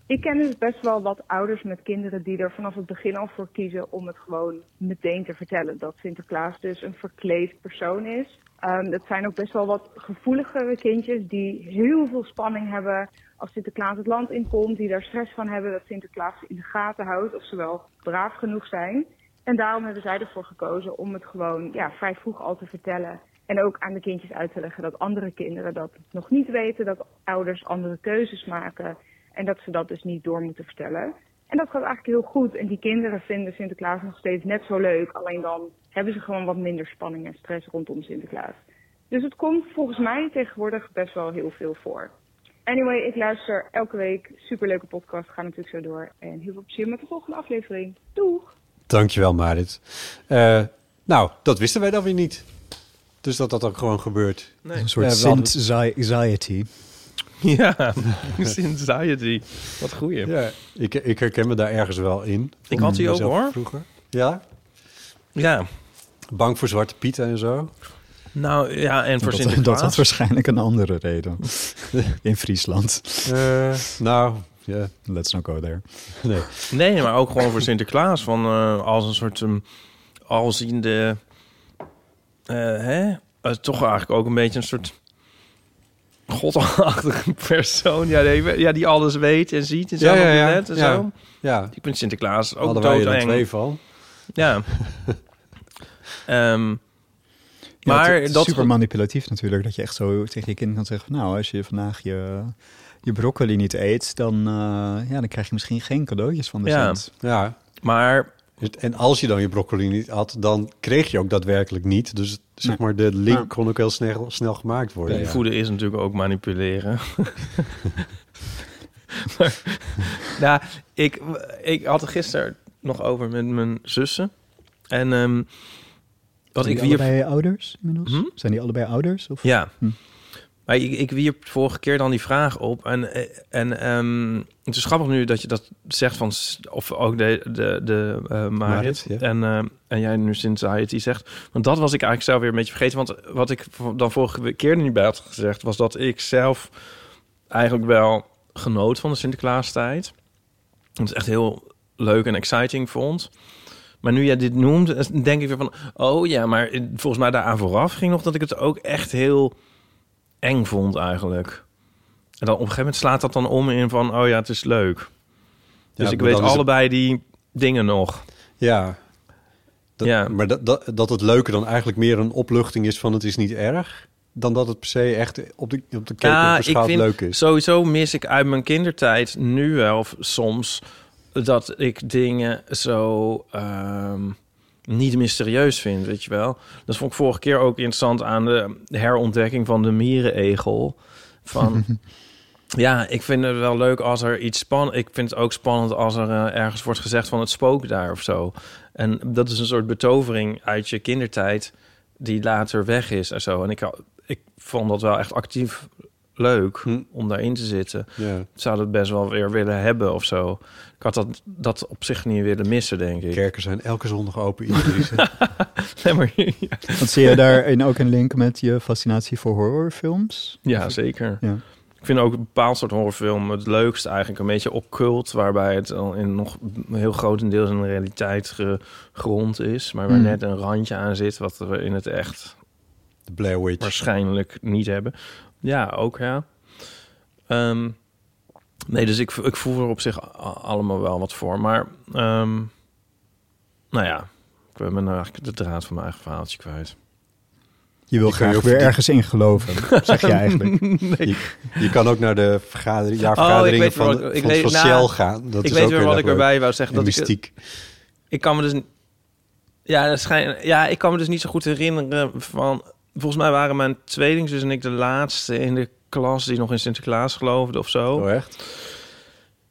Ik ken dus best wel wat ouders met kinderen die er vanaf het begin al voor kiezen om het gewoon meteen te vertellen. Dat Sinterklaas dus een verkleed persoon is. Ehm, dat zijn ook best wel wat gevoeligere kindjes die heel veel spanning hebben als Sinterklaas het land inkomt. Die daar stress van hebben dat Sinterklaas in de gaten houdt of ze wel braaf genoeg zijn. En daarom hebben zij ervoor gekozen om het gewoon ja, vrij vroeg al te vertellen. En ook aan de kindjes uit te leggen dat andere kinderen dat nog niet weten. Dat ouders andere keuzes maken. En dat ze dat dus niet door moeten vertellen. En dat gaat eigenlijk heel goed. En die kinderen vinden Sinterklaas nog steeds net zo leuk. Alleen dan hebben ze gewoon wat minder spanning en stress rondom Sinterklaas. Dus het komt volgens mij tegenwoordig best wel heel veel voor. Anyway, ik luister elke week. Superleuke podcast. Ga natuurlijk zo door. En heel veel plezier met de volgende aflevering. Doeg! Dankjewel, Marit. Eh, nou, dat wisten wij dan weer niet. Dus dat dat ook gewoon gebeurt. Nee. Een soort Ja, we hadden- Sint-anxiety. Ja, Anxiety. Wat goeie. Ja, ik, ik herken me daar ergens wel in. Ik had die ook, hoor. Vroeger. Ja? Ja. Bang voor Zwarte Pieten en zo. Nou ja, en voor dat, Sinterklaas. dat had waarschijnlijk een andere reden. In Friesland. Eh, nou, ja. Let's not go there. Nee. Nee, maar ook gewoon voor Sinterklaas. Van, eh, als een soort um, alziende... eh, hè? Toch eigenlijk ook een beetje een soort... godachtige persoon. Ja, die, ja, die alles weet en ziet en zo. Ja, ja, op ja. net en Ja. zo. Ja, Ik vind Sinterklaas ook hadden wij er twee van. Ja. Ehm, Ja, maar het is dat... super manipulatief natuurlijk. Dat je echt zo tegen je kind kan zeggen... van, nou, als je vandaag je, je broccoli niet eet... Dan, eh, ja, dan krijg je misschien geen cadeautjes van de Ja. Sint. Ja. Maar En als je dan je broccoli niet had, dan kreeg je ook daadwerkelijk niet. Dus zeg maar, de link kon ook heel snel, snel gemaakt worden. ja. voeden is natuurlijk ook manipuleren. Maar, nou, ik, ik had er gisteren nog over met mijn zussen. En ehm, wat Zijn ik die ouders inmiddels? Hm? Zijn die allebei ouders? Of? Ja. Hm. Maar ik, ik wierp vorige keer dan die vraag op. En, eh, en ehm, het is grappig nu dat je dat zegt van... Of ook de, de, de eh, Marit. Ja. en, eh, en jij nu Society zegt. Want dat was ik eigenlijk zelf weer een beetje vergeten. Want wat ik dan vorige keer er niet bij had gezegd... was dat ik zelf eigenlijk wel genoot van de Sinterklaastijd. Het is echt heel leuk en exciting vond. Maar nu jij dit noemt, denk ik weer van... oh ja, maar volgens mij daaraan vooraf ging nog... dat ik het ook echt heel eng vond eigenlijk. En dan op een gegeven moment slaat dat dan om in van... oh ja, het is leuk. Dus Ja, ik weet het- allebei die dingen nog. Ja. Dat, Ja. Maar dat, dat, dat het leuke dan eigenlijk meer een opluchting is van het is niet erg... dan dat het per se echt op de, op de Ja, ik vind leuk is. sowieso mis ik uit mijn kindertijd nu wel soms dat ik dingen zo ehm, niet mysterieus vind, weet je wel. Dat vond ik vorige keer ook interessant aan de herontdekking van de mierenegel. Van ja, ik vind het wel leuk als er iets spannend. Ik vind het ook spannend als er eh, ergens wordt gezegd van het spook daar of zo. En dat is een soort betovering uit je kindertijd die later weg is en zo. En ik, ik vond dat wel echt actief leuk Hm. om daarin te zitten. Ja. Ik zou dat best wel weer willen hebben of zo. Ik had dat, dat op zich niet willen missen, denk ik. Kerken zijn elke zondag open. Nee, maar, ja. Want zie je daarin ook een link met je fascinatie voor horrorfilms? ja, zeker. Ja. Ik vind ook een bepaald soort horrorfilm het leukst eigenlijk een beetje occult, waarbij het al in nog heel grotendeels in de realiteit gegrond is, maar waar Mm. net een randje aan zit wat we in het echt de Blair Witch. waarschijnlijk niet hebben. Ja, ook ja. Ehm, nee, dus ik, ik voel er op zich allemaal wel wat voor. Maar, ehm, nou ja, ik ben nou eigenlijk de draad van mijn eigen verhaaltje kwijt. Je wil Je kan je graag ook weer ergens in geloven, zeg je eigenlijk. nee. Je kan ook naar de vergadering, jaarvergaderingen van, wat de- ik- ik van, weet- van nou, Shell gaan. Dat ik is weet ook weer heel wat ik erbij wou zeggen. En Dat ik, mystiek. ik kan me dus... Ja, dat schijn, ja, ik kan me dus niet zo goed herinneren van... Volgens mij waren mijn tweelingzus en ik de laatste in de klas... die nog in Sinterklaas geloofde of zo. Oh, echt?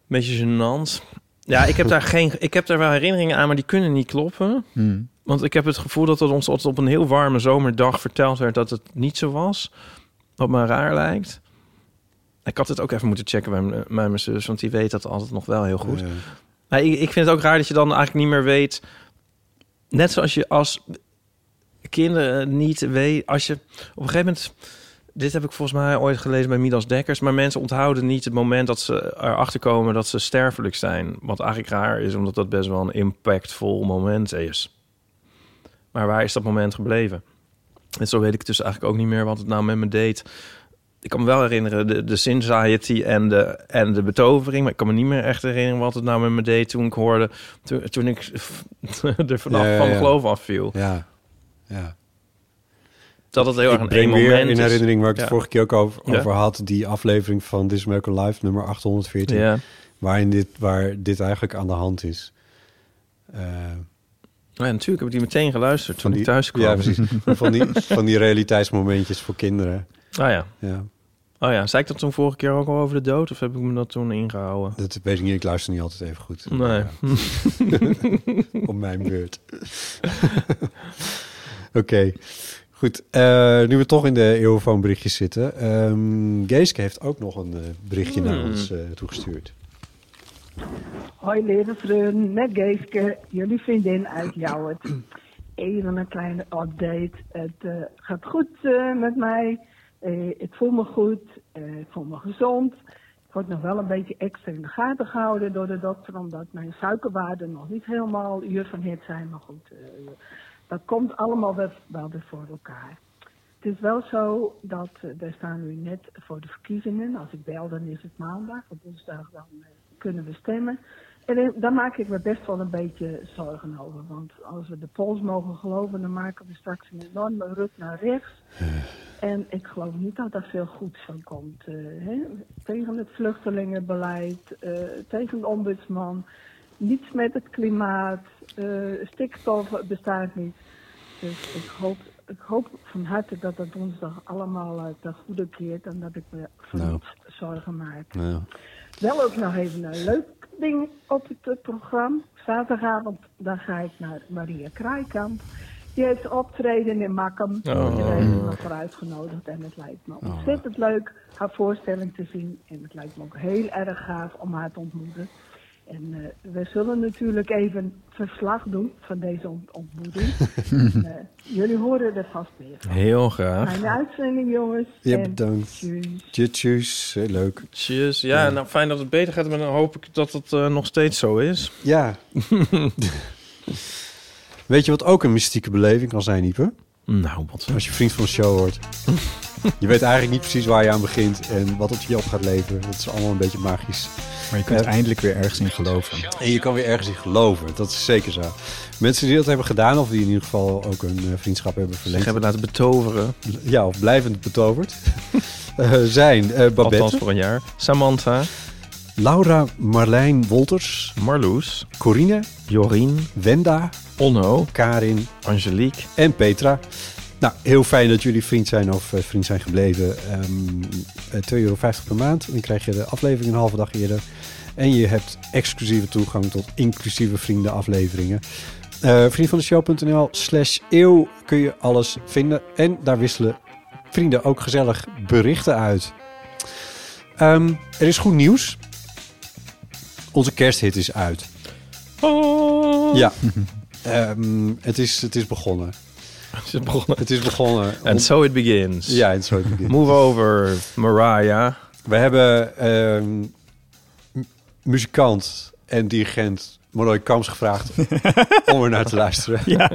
Beetje gênant. Ja, ik heb daar geen... Ik heb daar wel herinneringen aan, maar die kunnen niet kloppen. Hmm. Want ik heb het gevoel dat het ons altijd op een heel warme zomerdag verteld werd dat het niet zo was. Wat me raar lijkt. Ik had het ook even moeten checken bij mijn, bij mijn zus, want die weet dat altijd nog wel heel goed. Ja. Maar ik, ik vind het ook raar dat je dan eigenlijk niet meer weet. Net zoals je als kinderen niet weet. Als je op een gegeven moment. Dit heb ik volgens mij ooit gelezen bij Midas Dekkers. Maar mensen onthouden niet het moment dat ze erachter komen dat ze sterfelijk zijn. Wat eigenlijk raar is, omdat dat best wel een impactvol moment is. Maar waar is dat moment gebleven? En zo weet ik dus eigenlijk ook niet meer wat het nou met me deed. Ik kan me wel herinneren de, de en de, en de betovering. Maar ik kan me niet meer echt herinneren wat het nou met me deed toen ik hoorde... Toen, toen ik er vanaf Ja, ja, van ja. geloof afviel. Ja. ja. Dat het heel erg een breng één weer moment in is. herinnering waar ik het vorige keer ook over, had. Die aflevering van This American Life, nummer 814. Ja. Waarin dit, waar dit eigenlijk aan de hand is. Eh, ja, natuurlijk heb ik die meteen geluisterd toen die, ik thuis kwam. Ja, precies. van, die, van die realiteitsmomentjes voor kinderen. Ah ja. Ja, Oh ja, zei ik dat toen vorige keer ook al over de dood? Of heb ik me dat toen ingehouden? dat weet ik niet. Ik luister niet altijd even goed. Nee. Ja, op mijn beurt. Oké, goed. Eh, nu we toch in de eeuwfoonberichtjes zitten. ehm Geeske heeft ook nog een eh, berichtje naar Hmm. ons eh, toegestuurd. Hoi lieve vrienden, met Geeske, jullie vriendin uit Jouwert. even een kleine update. Het gaat goed met mij. Eh, ik voel me goed. Eh, ik voel me gezond. Ik word nog wel een beetje extra in de gaten gehouden door de dokter, omdat mijn suikerwaarden nog niet helemaal uur van hit zijn. Maar goed, dat komt allemaal wel, weer voor elkaar. Het is wel zo dat eh, wij staan nu net voor de verkiezingen. Als ik bel, dan is het maandag. Op woensdag dan eh, kunnen we stemmen. En eh, daar maak ik me best wel een beetje zorgen over. Want als we de polls mogen geloven, dan maken we straks een enorme ruk naar rechts. En ik geloof niet dat daar veel goeds van komt. hè? Tegen het vluchtelingenbeleid, tegen de ombudsman, niets met het klimaat, eh, stikstof bestaat niet. Dus ik hoop, ik hoop van harte dat dat woensdag allemaal uh, ten goede keert en dat ik me voor Nou. niets zorgen maak. Nou, Wel ook nog even een leuk ding op het eh, programma. Zaterdagavond dan ga ik naar Maria Kraaikamp. Die heeft optreden in Makkum. Oh. Daar heeft me voor uitgenodigd. En het lijkt me ontzettend leuk haar voorstelling te zien. En het lijkt me ook heel erg gaaf om haar te ontmoeten. En eh, we zullen natuurlijk even verslag doen van deze ont- ontmoeting. en, eh, jullie horen er vast meer van. Heel graag. Fijne uitzending, jongens. Ja, En bedankt. tjus. Heel leuk. Tjus. Ja, nou fijn dat het beter gaat, maar dan hoop ik dat het eh, nog steeds zo is. Ja. Weet je wat ook een mystieke beleving kan zijn, Ipe? Nou, wat Als je vriend van de show wordt. Je weet eigenlijk niet precies waar je aan begint en wat het je op gaat leveren. Dat is allemaal een beetje magisch. Maar je kunt Ja. eindelijk weer ergens in geloven. En je kan weer ergens in geloven. Dat is zeker zo. Mensen die dat hebben gedaan, of die in ieder geval ook een eh, vriendschap hebben zich verlengd. hebben laten betoveren. Ja, of blijvend betoverd. eh, zijn eh, Althans Babette, voor een jaar. Samantha, Laura Marlijn Wolters, Marloes, Corine, Jorien, Wenda, Onno, Karin Angelique. en Petra. Nou, heel fijn dat jullie vriend zijn of eh, vriend zijn gebleven. Ehm eh, 2,50 euro per maand. Dan krijg je de aflevering een halve dag eerder. En je hebt exclusieve toegang tot inclusieve vriendenafleveringen. Eh vriendvandeshow.nl slash eeuw kun je alles vinden. En daar wisselen vrienden ook gezellig berichten uit. Ehm, er is goed nieuws. Onze kersthit is uit. Oh. Ja. Ehm, het, is, het is begonnen. Is het begonnen? Het is begonnen. And so it begins. Ja, en zo het begint. Move over, Mariah. We hebben ehm, muzikant en dirigent Molloy Kams gevraagd om er naar te luisteren. Ja,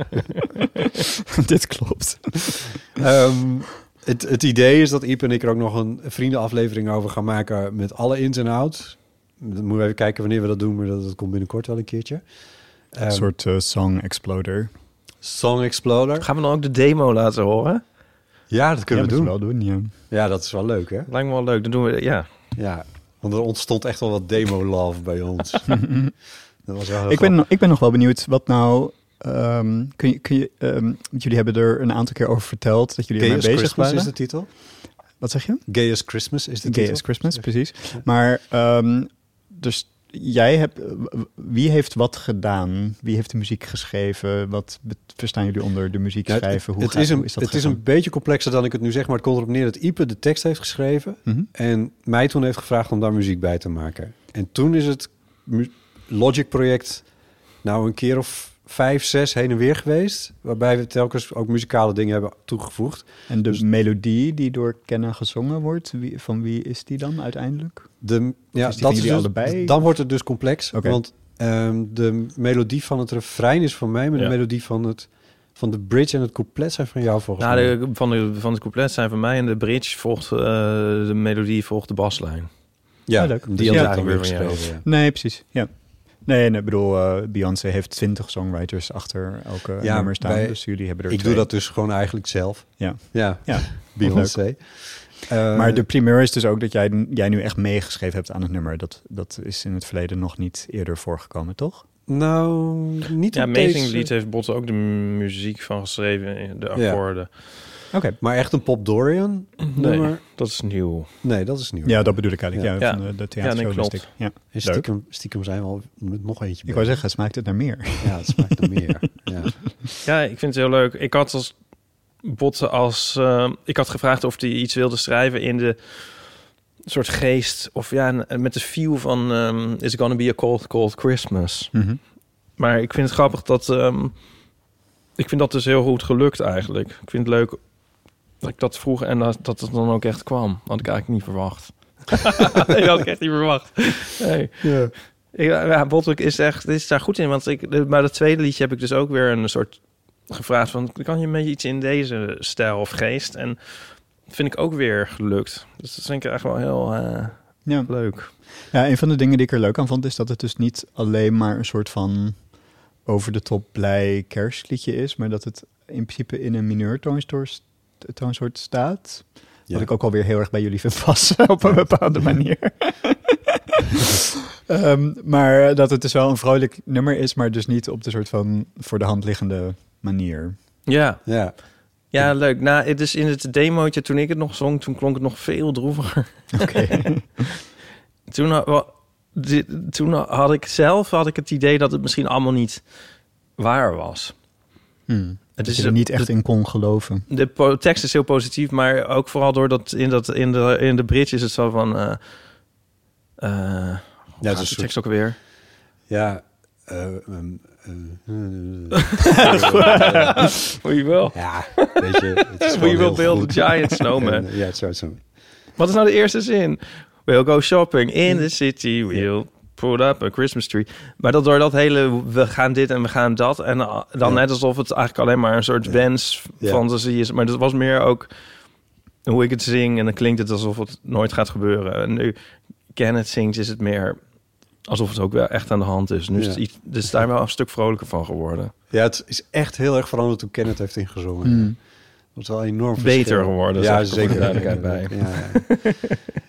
dit klopt. Ehm, het, het idee is dat Iep en ik er ook nog een vriendenaflevering over gaan maken met alle ins en outs. Dan moeten we even kijken wanneer we dat doen, maar dat, dat komt binnenkort wel een keertje. Ehm, Een soort eh, song exploder. Song Exploder. Gaan we dan ook de demo laten horen? Ja, dat kunnen ja, we dat doen. wel doen, ja. Ja, dat is wel leuk, hè? Lijkt me wel leuk. Dan doen we, ja. Ja, want er ontstond echt wel wat demo-love bij ons. dat was wel heel Ik ben, ik ben nog wel benieuwd wat nou... ehm, kun je, kun je, ehm, jullie hebben er een aantal keer over verteld dat jullie Gay ermee as bezig Christmas waren. is de titel. Wat zeg je? Gay as Christmas is de Gay titel. as Christmas, precies. Maar ehm, dus jij hebt, wie heeft wat gedaan? Wie heeft de muziek geschreven? Wat verstaan jullie onder de muziek schrijven? Hoe het gaat- is, een, hoe is dat het is een beetje complexer dan ik het nu zeg, maar het komt erop neer dat Ipe de tekst heeft geschreven Mhm. en mij toen heeft gevraagd om daar muziek bij te maken. En toen is het mu- Logic-project nou een keer of vijf, zes heen en weer geweest, waarbij we telkens ook muzikale dingen hebben toegevoegd. En de dus- melodie die door Kenna gezongen wordt, wie, van wie is die dan uiteindelijk? De, ja, is die dat van is dus, allebei? Dan wordt het dus complex, Oké. want ehm, de melodie van het refrein is van mij, maar Ja. de melodie van, het, van de bridge en het couplet zijn van jou volgens Nou, mij. de, van, de, van het couplet zijn van mij en de bridge volgt eh, de melodie volgt de baslijn. ja, leuk. die had ik dan weer van jou. ja. Nee, precies. Ja. Nee, nee, ik bedoel, eh, Beyoncé heeft twintig songwriters achter elke Ja, nummer staan. dus jullie hebben er Ik twee. doe dat dus gewoon eigenlijk zelf. Ja. Ja, Ja, Beyoncé. Eh, maar de primeur is dus ook dat jij, jij nu echt meegeschreven hebt aan het nummer. Dat, dat is in het verleden nog niet eerder voorgekomen, toch? Nou, niet Ja, op Amazing deze- Lied heeft Botte ook de muziek van geschreven, de Ja. Oké. Maar echt een Pop Dorian nummer? Dat is nieuw. Nee, dat is nieuw. Ja, dat bedoel ik eigenlijk. Ja, Ja. van de, de Ja, nee. Ja. En stiekem, stiekem zijn we al met nog eentje Ik wou bezig. zeggen, smaakt het naar meer? Ja, het smaakt naar meer. Ja. Ja, ik vind het heel leuk. Ik had als Botte als... eh, ik had gevraagd of hij iets wilde schrijven in de soort geest... of ja, met de feel van... ehm Is it gonna be a cold, cold Christmas? Mhm. Maar ik vind het grappig dat... ehm, ik vind dat dus heel goed gelukt eigenlijk. Ik vind het leuk dat ik dat vroeg en dat, dat het dan ook echt kwam. Had ik eigenlijk niet verwacht. nee, dat had ik echt niet verwacht. Nee. Ja. Ik, ja, Bottelijk is echt is daar goed in. Want ik, maar dat tweede liedje heb ik dus ook weer een soort gevraagd van... kan je een beetje iets in deze stijl of geest? En dat vind ik ook weer gelukt. Dus dat vind ik echt wel heel eh, Ja. leuk. ja, een van de dingen die ik er leuk aan vond... is dat het dus niet alleen maar een soort van... over de top blij kerstliedje is... maar dat het in principe in een mineur toonsoort, toonsoort staat. Ja. Wat ik ook alweer heel erg bij jullie vind passen op een bepaalde manier. Ehm, maar dat het dus wel een vrolijk nummer is... maar dus niet op de soort van voor de hand liggende manier. Ja, Ja. ja leuk. Nou, het is in het demootje, toen ik het nog zong... toen klonk het nog veel droeviger. Oké. toen had ik zelf had ik het idee dat het misschien allemaal niet waar was. Hmm. Het Dat is je er niet echt de, in kon geloven. de po- tekst is heel positief, maar ook vooral doordat in, dat, in, de, in de bridge is het zo van... eh eh Ja, de is tekst ook weer. Ja. eh, ehm, eh, Hoe je wil. ja, weet je. Het is the giant snowman. Ja, het zou het zo. Wat is nou de eerste zin? We'll go shopping in the city. We'll put up a Christmas tree. Maar dat door dat hele, we gaan dit en we gaan dat. En uh, dan Ja. net alsof het eigenlijk alleen maar een soort wens, Ja. fantasie is. Maar dat was meer ook hoe ik het zing. En dan klinkt het alsof het nooit gaat gebeuren. En nu Kenneth zingt, is het meer alsof het ook wel echt aan de hand is. Nu is het iets, dus daar wel een stuk vrolijker van geworden. Ja, het is echt heel erg veranderd toen Kenneth heeft ingezongen. Hmm. Dat is wel enorm Beter verschil. geworden, Ja, er zeker. de duidelijkheid bij. Ja, ja.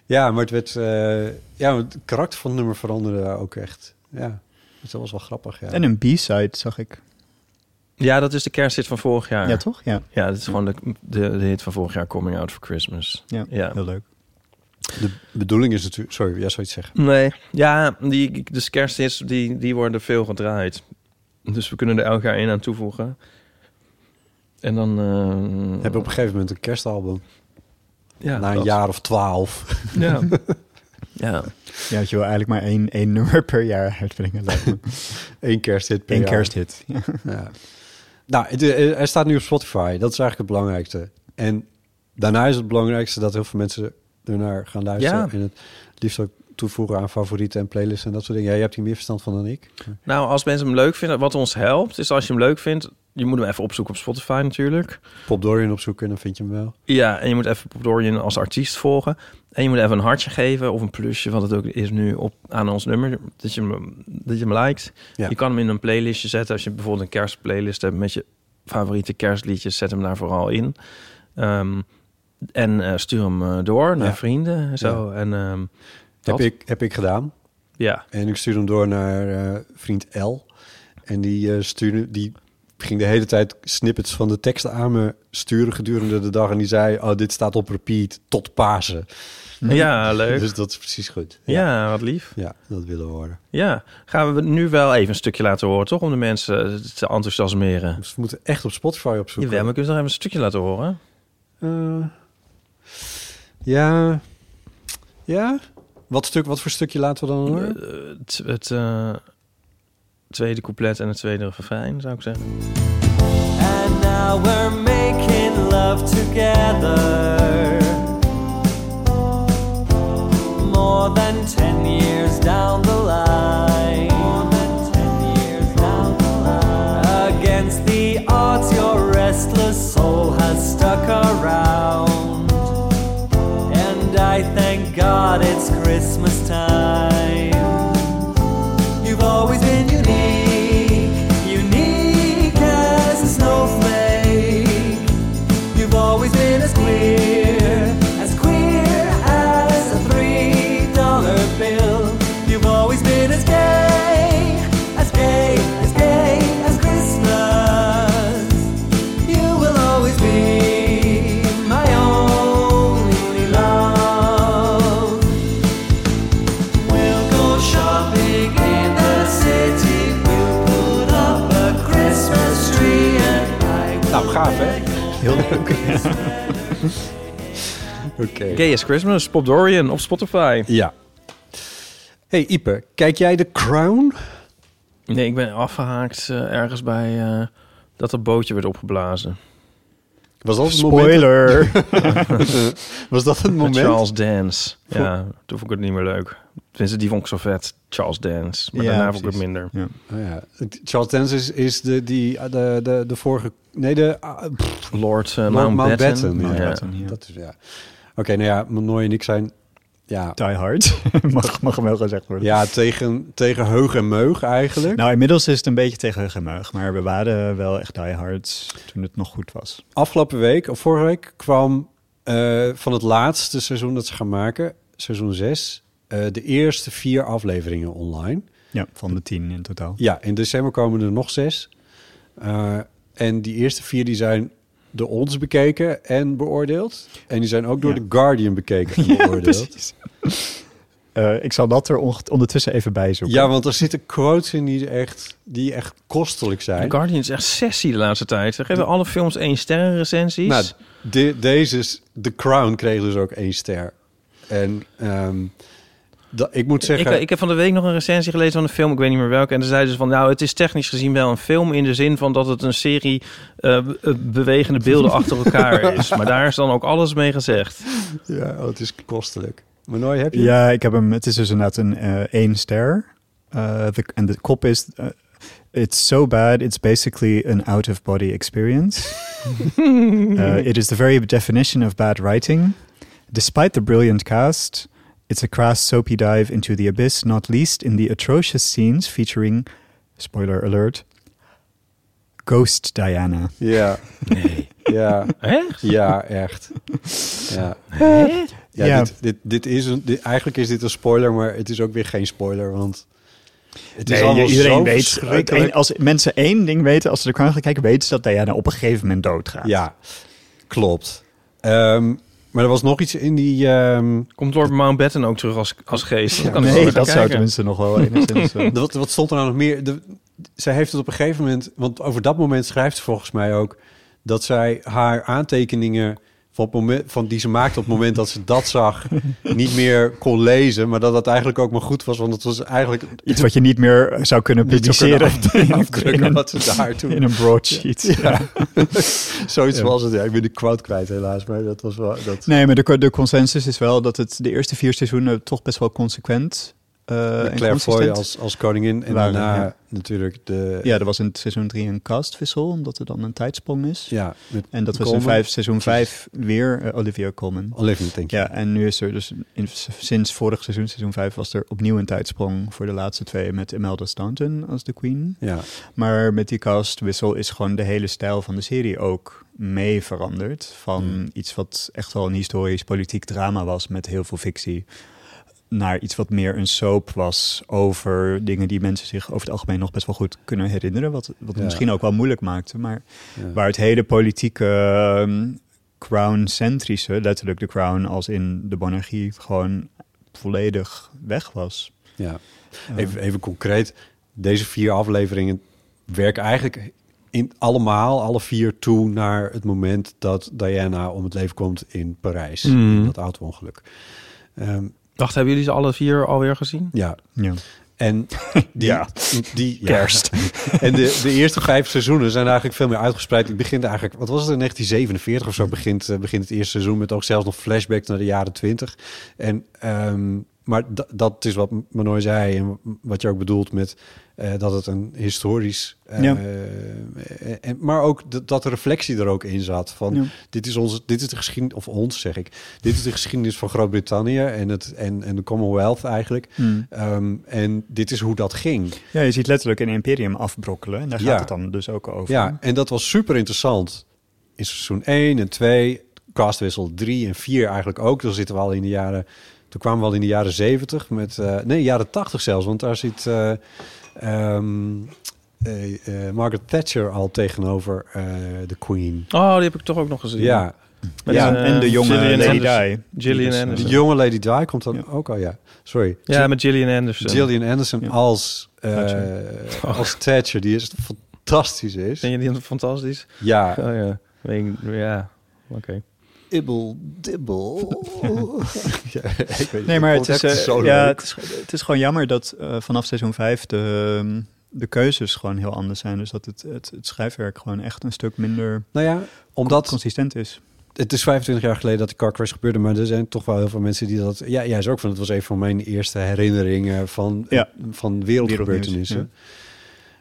ja, maar het werd... eh, ja, het karakter van het nummer veranderde ook echt. Ja, dus dat was wel grappig, ja. En een B-side zag ik. Ja, dat is de kersthit van vorig jaar. Ja, toch? Ja, Ja, dat is gewoon de, de, de hit van vorig jaar, Coming Out for Christmas. ja, Ja. heel leuk. De bedoeling is natuurlijk... Sorry, jij zou iets zeggen. Nee, ja, die, dus kersthits, die, die worden veel gedraaid. Dus we kunnen er elk jaar één aan toevoegen. En dan... eh, Heb je op een gegeven moment een kerstalbum. ja, na een dat. jaar of twaalf. Ja. ja. Ja, dat je wil eigenlijk maar één, één nummer per jaar uitbrengen. Eén kersthit per Eén jaar. kersthit. Ja. Ja. Nou, het, eh, hij staat nu op Spotify. Dat is eigenlijk het belangrijkste. En daarna is het belangrijkste dat heel veel mensen ernaar gaan luisteren. Ja. En het liefst ook toevoegen aan favorieten en playlists en dat soort dingen. Ja, je hebt hier meer verstand van dan ik. Nou, als mensen hem leuk vinden, wat ons helpt, is als je hem leuk vindt, je moet hem even opzoeken op Spotify natuurlijk. Pop Dorian opzoeken en dan vind je hem wel. Ja, en je moet even Pop Dorian als artiest volgen. En je moet even een hartje geven of een plusje, wat het ook is nu op, aan ons nummer, dat je hem, dat je hem liked. Ja. Je kan hem in een playlistje zetten. Als je bijvoorbeeld een kerstplaylist hebt met je favoriete kerstliedjes, zet hem daar vooral in. Ehm, en eh, stuur hem eh, door naar Ja. vrienden en zo. En ehm, Heb ik, heb ik gedaan. Ja, En ik stuurde hem door naar eh, vriend L. En die, stuurde, die ging de hele tijd snippets van de teksten aan me sturen gedurende de dag. En die zei, oh, dit staat op repeat tot Pasen. ja leuk. Dus dat is precies goed. ja. wat lief. Ja, dat willen we horen. Ja, gaan we nu wel even een stukje laten horen, toch? Om de mensen te enthousiasmeren. Dus we moeten echt op Spotify opzoeken. Jawel, maar kun je nog even een stukje laten horen? Eh, ja. Ja? Wat, stuk, wat voor stukje laten we dan horen? Eh, het het eh, tweede couplet en het tweede refrein, zou ik zeggen. And now we're making love together. More than ten years down the line. More than ten years down the line. Against the odds, your restless soul has stuck around. And I thank God it's Christmas time. Heel leuk. Gay is Christmas, Pop Dorian op Spotify. Ja. Hey Ipe, kijk jij de Crown? Nee, ik ben afgehaakt eh, ergens bij eh, dat het bootje werd opgeblazen. Was dat het Spoiler. moment? was dat het moment? Charles Dance. Ja, toen vond ik het niet meer leuk. Tenminste, die vond ik zo vet. Charles Dance. Maar Ja, daarna vond ik het precies. minder. Ja. Oh ja. Charles Dance is, is de, die, de, de, de vorige... Nee, de... ah, pff, Lord, uh, Lord Mountbatten. Mountbatten, ja. Mountbatten, ja. Dat is, ja. Oké, nou ja, Manoy en ik zijn... Ja, Die Hard. mag, mag hem wel gezegd worden. ja tegen, tegen heug en meug eigenlijk. Nou, inmiddels is het een beetje tegen heug en meug. Maar we waren wel echt Die Hard toen het nog goed was. Afgelopen week, of vorige week, kwam eh, van het laatste seizoen dat ze gaan maken, seizoen 6, eh, de eerste vier afleveringen online. Ja, van de tien in totaal. Ja, in december komen er nog zes. Eh, en die eerste vier die zijn door ons bekeken en beoordeeld. En die zijn ook door Ja. The Guardian bekeken en beoordeeld. precies. Eh, ik zal dat er on- ondertussen even bij zoeken. Ja, want er zitten quotes in die echt, die echt kostelijk zijn. The Guardian is echt sessie de laatste tijd. Ze geven alle films één sterren recensies. Nou, de, deze, is- The Crown kreeg dus ook één ster. En ehm, dat, ik moet zeggen... ik, ik heb van de week nog een recensie gelezen van een film, ik weet niet meer welke. En daar zeiden ze van, nou, het is technisch gezien wel een film... in de zin van dat het een serie eh, eh, bewegende beelden achter elkaar is. Maar daar is dan ook alles mee gezegd. Ja, oh, het is kostelijk. Maar nooit heb je... Ja, ik heb hem. Het is dus inderdaad een eh, één ster. Eh, En de kop is. it's so bad, it's basically an out-of-body experience. Uh, it is the very definition of bad writing. Despite the brilliant cast, it's a crass soapy dive into the abyss, not least in the atrocious scenes featuring, spoiler alert, Ghost Diana. Ja. Nee. Ja. Echt? Ja, echt. Ja. Ja, Ja. Dit, dit, dit is een, dit, eigenlijk is dit een spoiler, maar het is ook weer geen spoiler, want het is Nee, allemaal iedereen zo weet. verschrikkelijk. één- Als mensen één ding weten, als ze de krant gaan kijken, weten ze dat Diana op een gegeven moment doodgaat. Ja, klopt. Ehm, maar er was nog iets in die... ehm, Komt Lord Mountbatten ook terug als, als geest? Wel Nee, dat zou tenminste nog wel enigszins... eh, wat, wat stond er nou nog meer? De, zij heeft het op een gegeven moment... Want over dat moment schrijft ze volgens mij ook... dat zij haar aantekeningen... Van, het moment, van die ze maakte op het moment dat ze dat zag... niet meer kon lezen. Maar dat dat eigenlijk ook maar goed was. Want het was eigenlijk... Iets wat je niet meer zou kunnen Niet zou kunnen publiceren af- in, afdrukken in een, wat ze daar toen- in een broadsheet. Ja. Zoiets Ja. was het. Ja, ik ben de quote kwijt helaas. Maar dat was wel... Dat... Nee, maar de, de consensus is wel dat het de eerste vier seizoenen toch best wel consequent eh en Claire Foy als, als koningin. En daarna ja. natuurlijk de... Ja, er was in seizoen 3 een castwissel, omdat er dan een tijdsprong is. Ja, en dat was in vijf, seizoen 5 weer eh, Olivia Colman. Olivia, denk je. Ja, en nu is er dus in, sinds vorig seizoen, seizoen 5, was er opnieuw een tijdsprong voor de laatste twee met Imelda Staunton als de queen. Ja. Maar met die castwissel is gewoon de hele stijl van de serie ook mee veranderd. Van Hmm. iets wat echt wel een historisch politiek drama was met heel veel fictie. Naar iets wat meer een soap was over dingen die mensen zich over het algemeen nog best wel goed kunnen herinneren. Wat, wat Ja. misschien ook wel moeilijk maakte. Maar Ja. waar het hele politieke ehm, crown-centrische, letterlijk de crown als in de monarchie, gewoon volledig weg was. Ja. Even, even concreet. Deze vier afleveringen werken eigenlijk in allemaal, alle vier toe naar het moment dat Diana om het leven komt in Parijs. Mm. In dat auto-ongeluk. Ehm, Wacht, hebben jullie ze alle vier alweer gezien? ja. Ja. En die, Ja. die ja. Kerst. En de, de eerste vijf seizoenen zijn eigenlijk veel meer uitgespreid. Het begint eigenlijk, wat was het in 1947 of zo begint, eh, begint het eerste seizoen met ook zelfs nog flashbacks naar de jaren 20. En ehm, maar dat, is wat Manoy zei en wat je ook bedoelt met eh, dat het een historisch, eh, Ja. eh, en, maar ook dat, dat de reflectie er ook in zat van Ja. dit is onze, dit is de geschiedenis of ons zeg ik, dit is de geschiedenis van Groot-Brittannië en het en, en de Commonwealth eigenlijk. Hmm. Ehm, en dit is hoe dat ging. Ja, je ziet letterlijk een imperium afbrokkelen. En daar gaat Ja. het dan dus ook over. Ja, en dat was super interessant. In seizoen 1 en 2, castwissel 3 en 4 eigenlijk ook. Dan zitten we al in de jaren. Toen kwamen we al in de jaren 70 met. eh, nee, jaren 80 zelfs. Want daar zit. eh, ehm, eh, Margaret Thatcher al tegenover eh, de Queen. Oh, die heb ik toch ook nog gezien. Ja. Met, ja, en de jonge Gillian Lady Anderson. Di. Gillian eh, de Anderson. jonge Lady Di komt dan Ja. ook al, ja. Sorry. Ja, met Gillian Anderson. Gillian Anderson Ja. als, eh, Thatcher. als Thatcher, die is fantastisch is. Vind je die fantastisch? Ja, Oh ja. Ja, oké. Ibbel, dibbel. ja, ik weet Nee, maar het is, eh, zo ja, leuk. het, is, het is gewoon jammer dat eh, vanaf seizoen 5 de, de keuzes gewoon heel anders zijn. Dus dat het, het, het schrijfwerk gewoon echt een stuk minder Nou ja, omdat consistent is. het is 25 jaar geleden dat de car crash gebeurde, maar er zijn toch wel heel veel mensen die dat. Ja, jij is ook van. Het was een van mijn eerste herinneringen van, Ja. van wereldgebeurtenissen.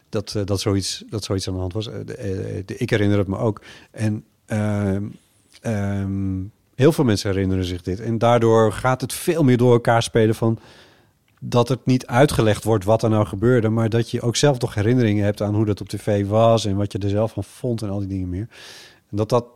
Dat, eh, dat, zoiets, dat zoiets aan de hand was. Ik herinner het me ook. En ehm, ehm, heel veel mensen herinneren zich dit. En daardoor gaat het veel meer door elkaar spelen van dat het niet uitgelegd wordt wat er nou gebeurde, maar dat je ook zelf toch herinneringen hebt aan hoe dat op tv was en wat je er zelf van vond en al die dingen meer. En dat dat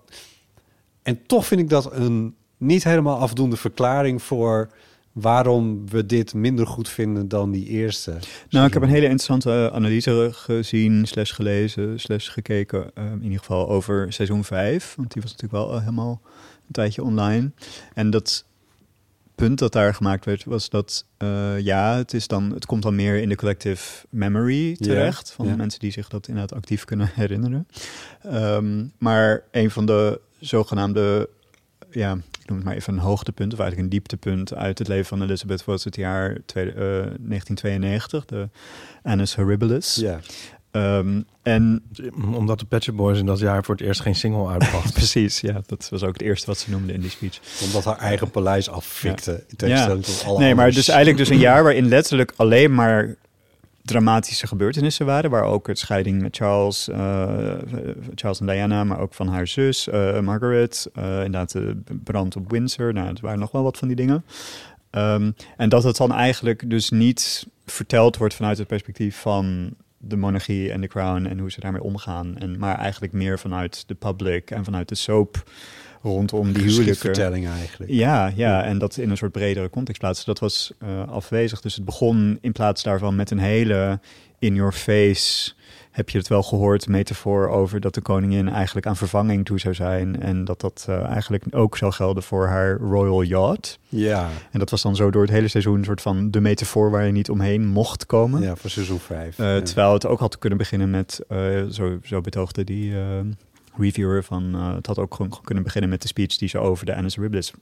en toch vind ik dat een niet helemaal afdoende verklaring voor waarom we dit minder goed vinden dan die eerste. Nou, ik heb een hele interessante analyse gezien, slash gelezen, slash gekeken. eh, in ieder geval over seizoen 5. Want die was natuurlijk wel eh, helemaal een tijdje online. En dat punt dat daar gemaakt werd, was dat eh, ja, het, is dan, het komt dan meer in de collective memory terecht. van mensen die zich dat inderdaad actief kunnen herinneren. Ehm, maar een van de zogenaamde ja, ik noem het maar even een hoogtepunt, of eigenlijk een dieptepunt uit het leven van Elizabeth was het jaar tweede- eh, 1992, de Annus Horribilis. Ja. Ehm, en Omdat de Pet Shop Boys in dat jaar voor het eerst geen single uitbracht. precies, ja, dat was ook het eerste wat ze noemde in die speech. Omdat haar eigen paleis affikte. In tegenstelling tot alle nee, maar andere dus eigenlijk dus een jaar waarin letterlijk alleen maar dramatische gebeurtenissen waren, waar ook het scheiding met Charles, eh, Charles en Diana, maar ook van haar zus eh, Margaret, eh, inderdaad de brand op Windsor, nou, het waren nog wel wat van die dingen. Ehm, en dat het dan eigenlijk dus niet verteld wordt vanuit het perspectief van de monarchie en de crown en hoe ze daarmee omgaan, en, maar eigenlijk meer vanuit de public en vanuit de soap rondom die huwelijken. eigenlijk. Ja, ja, en dat in een soort bredere context plaatsen. Dat was eh, afwezig. Dus het begon in plaats daarvan met een hele in your face. Heb je het wel gehoord, metafoor over dat de koningin eigenlijk aan vervanging toe zou zijn. En dat dat eh, eigenlijk ook zou gelden voor haar royal yacht. Ja, En dat was dan zo door het hele seizoen een soort van de metafoor waar je niet omheen mocht komen. ja, voor seizoen 5. Eh, Terwijl het ook had kunnen beginnen met, zo, zo betoogde die reviewer van, eh, het had ook gewoon kunnen beginnen met de speech die ze over de Annus Horribilis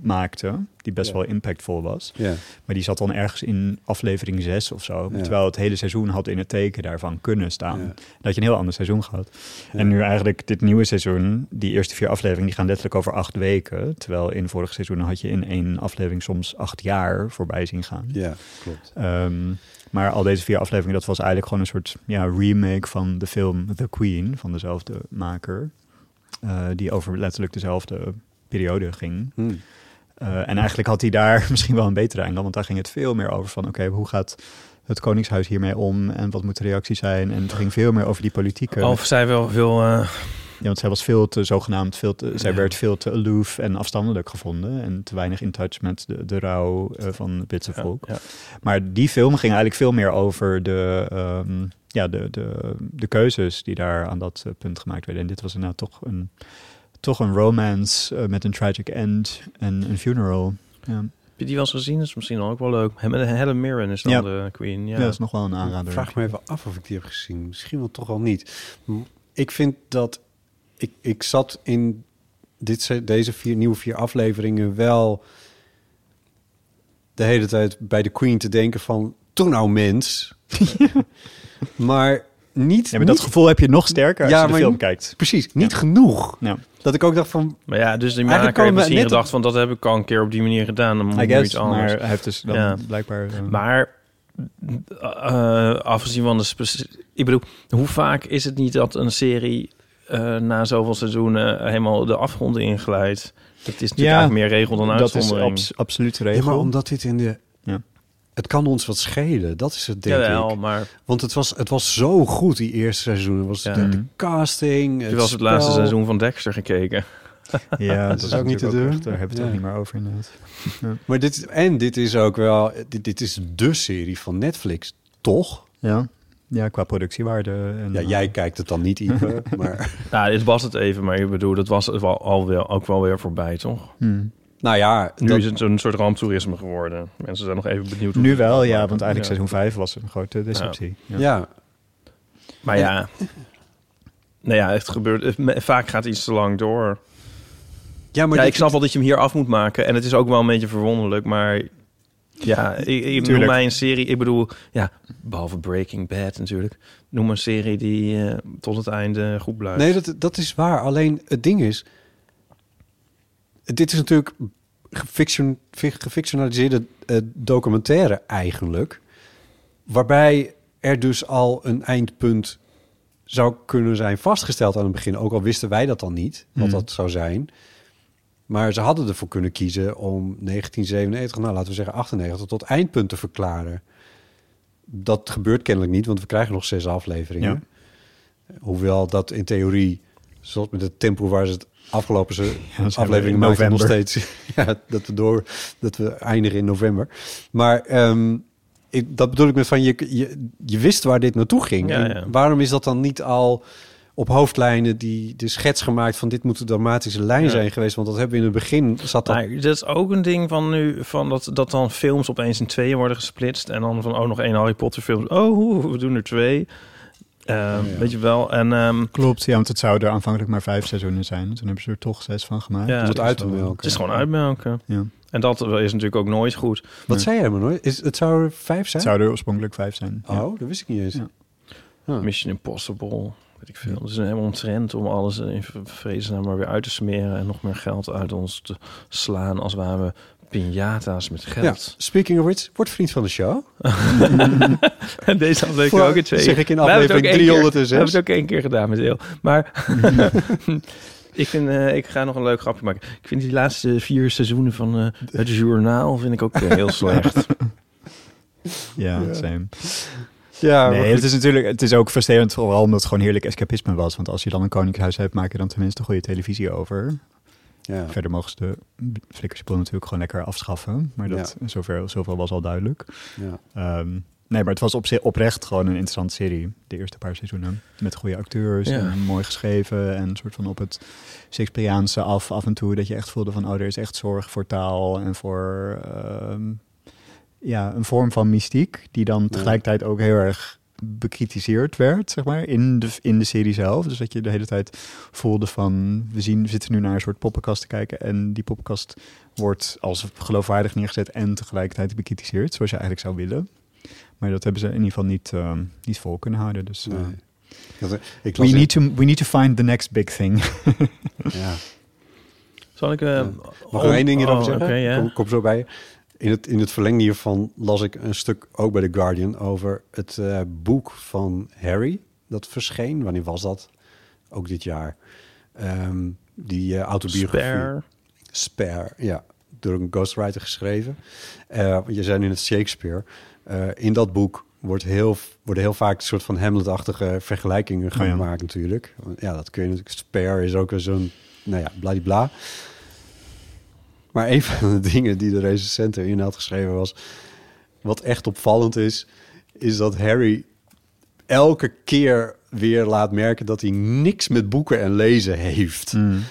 maakte, die best Ja. wel impactvol was. Ja. Maar die zat dan ergens in aflevering 6 of zo. Ja. Terwijl het hele seizoen had in het teken daarvan kunnen staan. Dat je een heel ander seizoen gehad. En nu eigenlijk dit nieuwe seizoen, die eerste vier afleveringen, die gaan letterlijk over acht weken. Terwijl in vorig seizoen had je in één aflevering soms acht jaar voorbij zien gaan. ja, klopt. Ehm, maar al deze vier afleveringen, dat was eigenlijk gewoon een soort ja, remake van de film The Queen van dezelfde maker. eh, die over letterlijk dezelfde periode ging. Hm. Eh, en eigenlijk had hij daar misschien wel een betere eindel, want daar ging het veel meer over van, oké, hoe gaat het Koningshuis hiermee om en wat moet de reactie zijn? En het ging veel meer over die politieke. Of zij wel veel... eh, Ja, want zij was veel te zogenaamd, veel te, zij werd veel te aloof en afstandelijk gevonden en te weinig in touch met de, de rouw eh, van het Britse volk. ja. Maar die film ging eigenlijk veel meer over de, ehm, ja, de, de, de keuzes die daar aan dat eh, punt gemaakt werden. En dit was inderdaad toch een, toch een romance eh, met een tragic end en een funeral. Ja, Heb je die wel eens gezien? Dat is misschien ook wel leuk. Met Helen Mirren is dan Ja. de Queen. Ja. ja. dat is nog wel een aanrader. Ik vraag me even af of ik die heb gezien. Misschien wel toch wel niet. Ik vind dat... Ik, ik zat in dit, deze vier, nieuwe vier afleveringen wel... de hele tijd bij de Queen te denken van... toen nou mens. maar niet... Ja, maar dat niet- gevoel heb je nog sterker als Ja, je de maar film kijkt. Precies, niet genoeg. Ja. Dat ik ook dacht van... Maar ja, dus die Eigenlijk maker komen heeft we misschien op- gedacht van dat heb ik al een keer op die manier gedaan. Dan moet guess, iets anders. maar hij heeft dus dan Ja. blijkbaar... eh, Maar eh, afgezien van de... Ik bedoel, hoe vaak is het niet dat een serie eh, na zoveel seizoenen helemaal de afgrond inglijdt? Dat is natuurlijk Ja, meer regel dan dat is uitzondering. abs absoluut de Ja, regel. maar omdat dit in de... Ja. Het kan ons wat schelen, dat is het denk Jawel, ik. maar Want het was, het was zo goed, die eerste seizoen. Het was Ja. de, de Mhm. casting, je was het laatste seizoen van Dexter gekeken. Ja, dat is ook niet te doen. echt- Daar hebben we het Ja. ook niet meer over inderdaad. Maar dit, en dit is ook wel... Dit, dit is de serie van Netflix, toch? Ja, ja qua productiewaarde. En, Ja, eh, jij kijkt het dan niet, Ipe, maar... Nou, dit was het even, maar ik bedoel, dat was het wel alweer, ook wel weer voorbij, toch? hmm. Nou ja, Nu dat- is het een soort ramptoerisme geworden. Mensen zijn nog even benieuwd. hoe Nu wel, ja, maken. want eigenlijk Ja. seizoen 5 was een grote deceptie. Ja. ja. Maar ja, nou ja, het gebeurt. het- Vaak gaat iets te lang door. Ja, maar ja, ik snap wel dat je hem hier af moet maken. En het is ook wel een beetje verwonderlijk, maar Ja, ik, ik noem mij een serie. Ik bedoel, ja, behalve Breaking Bad natuurlijk. Noem een serie die eh, tot het einde goed blijft. Nee, dat, dat is waar. Alleen het ding is... Dit is natuurlijk gefiction, fi- gefictionaliseerde eh, documentaire eigenlijk. Waarbij er dus al een eindpunt zou kunnen zijn vastgesteld aan het begin. Ook al wisten wij dat dan niet, wat Hmm. dat zou zijn. Maar ze hadden ervoor kunnen kiezen om 1997, nou laten we zeggen 98, tot eindpunt te verklaren. Dat gebeurt kennelijk niet, want we krijgen nog zes afleveringen. Hoewel dat in theorie, zoals met het tempo waar ze het afgelopen ze we aflevering in maakten, nog november. steeds ja, dat we door dat we eindigen in november. Maar ehm, ik, dat bedoel ik met van je, je, je wist waar dit naartoe ging. Ja, En ja. Waarom is dat dan niet al op hoofdlijnen die de schets gemaakt van dit moet een dramatische lijn Ja. zijn geweest? Want dat hebben we in het begin zat dat. Maar dat is ook een ding van nu, van dat, dat dan films opeens in tweeën worden gesplitst. En dan van, oh, nog één Harry Potter film. Oh, we doen er twee. Ehm, Weet je wel. En ehm, Klopt, ja, want het zouden aanvankelijk maar vijf seizoenen zijn. Toen hebben ze er toch zes van gemaakt. Ja, Dus het dat uit is te wel- melken. het is gewoon uitmelken. Ja. En dat is natuurlijk ook nooit goed. Wat zei jij maar nooit? Is, het zou er vijf Het zijn? zouden er oorspronkelijk vijf zijn. ja. Oh, dat wist ik niet eens. Ja. Ah. Mission Impossible, weet ik veel. Het is een helemaal trend om alles in vredesnaam maar weer uit te smeren... en nog meer geld uit ons te slaan als waren we piñata's met Ja, geld. speaking of which, word vriend van de show. En deze aflevering Voor- ook in twee. zeg ik in We hebben het ook aflevering één keer- 306. We hebben het ook één keer gedaan met Deel. Maar ik, vind, eh, ik ga nog een leuk grapje maken. Ik vind die laatste vier seizoenen van eh, het journaal vind ik ook eh, heel slecht. Ja, Ja. same. Ja, nee, het is natuurlijk het is ook frustrerend, vooral omdat het gewoon heerlijk escapisme was. Want als je dan een koningshuis hebt, maak je dan tenminste goede televisie over. ja. Verder mogen ze de flikkerspul natuurlijk gewoon lekker afschaffen. Maar dat, zover, zoveel was al duidelijk. Ja. Ehm, nee, maar het was op zich oprecht gewoon een interessante serie. De eerste paar seizoenen. Met goede acteurs Ja. en mooi geschreven. En een soort van op het Shakespeareaanse af, af en toe. Dat je echt voelde van, oh, er is echt zorg voor taal en voor... ehm, ja, een vorm van mystiek. Die dan tegelijkertijd ook heel erg bekritiseerd werd, zeg maar, in de, in de serie zelf. Dus dat je de hele tijd voelde van, we, zien, we zitten nu naar een soort poppenkast te kijken en die poppenkast wordt als geloofwaardig neergezet en tegelijkertijd bekritiseerd, zoals je eigenlijk zou willen. Maar dat hebben ze in ieder geval niet, ehm, niet vol kunnen houden. Dus eh, Nee. Ik we, in- need to, we need to find the next big thing. ja. Zal ik... eh, Mag ik één ding hierover oh, zeggen? kom, kom zo bij je. In het, in het verlengde hiervan las ik een stuk ook bij The Guardian over het eh, boek van Harry. Dat verscheen. Wanneer was dat? Ook dit jaar. Ehm, die eh, autobiografie. Spare. Spare, ja. Door een ghostwriter geschreven. Eh, je zei nu net Shakespeare. Eh, in dat boek wordt heel, worden heel vaak een soort van Hamlet-achtige vergelijkingen Oh ja. gemaakt natuurlijk. Ja, dat kun je natuurlijk. Spare is ook zo'n, nou ja, bladibla. Maar een van de dingen die de recensent erin had geschreven was... wat echt opvallend is, is dat Harry elke keer weer laat merken... dat hij niks met boeken en lezen heeft. Mm.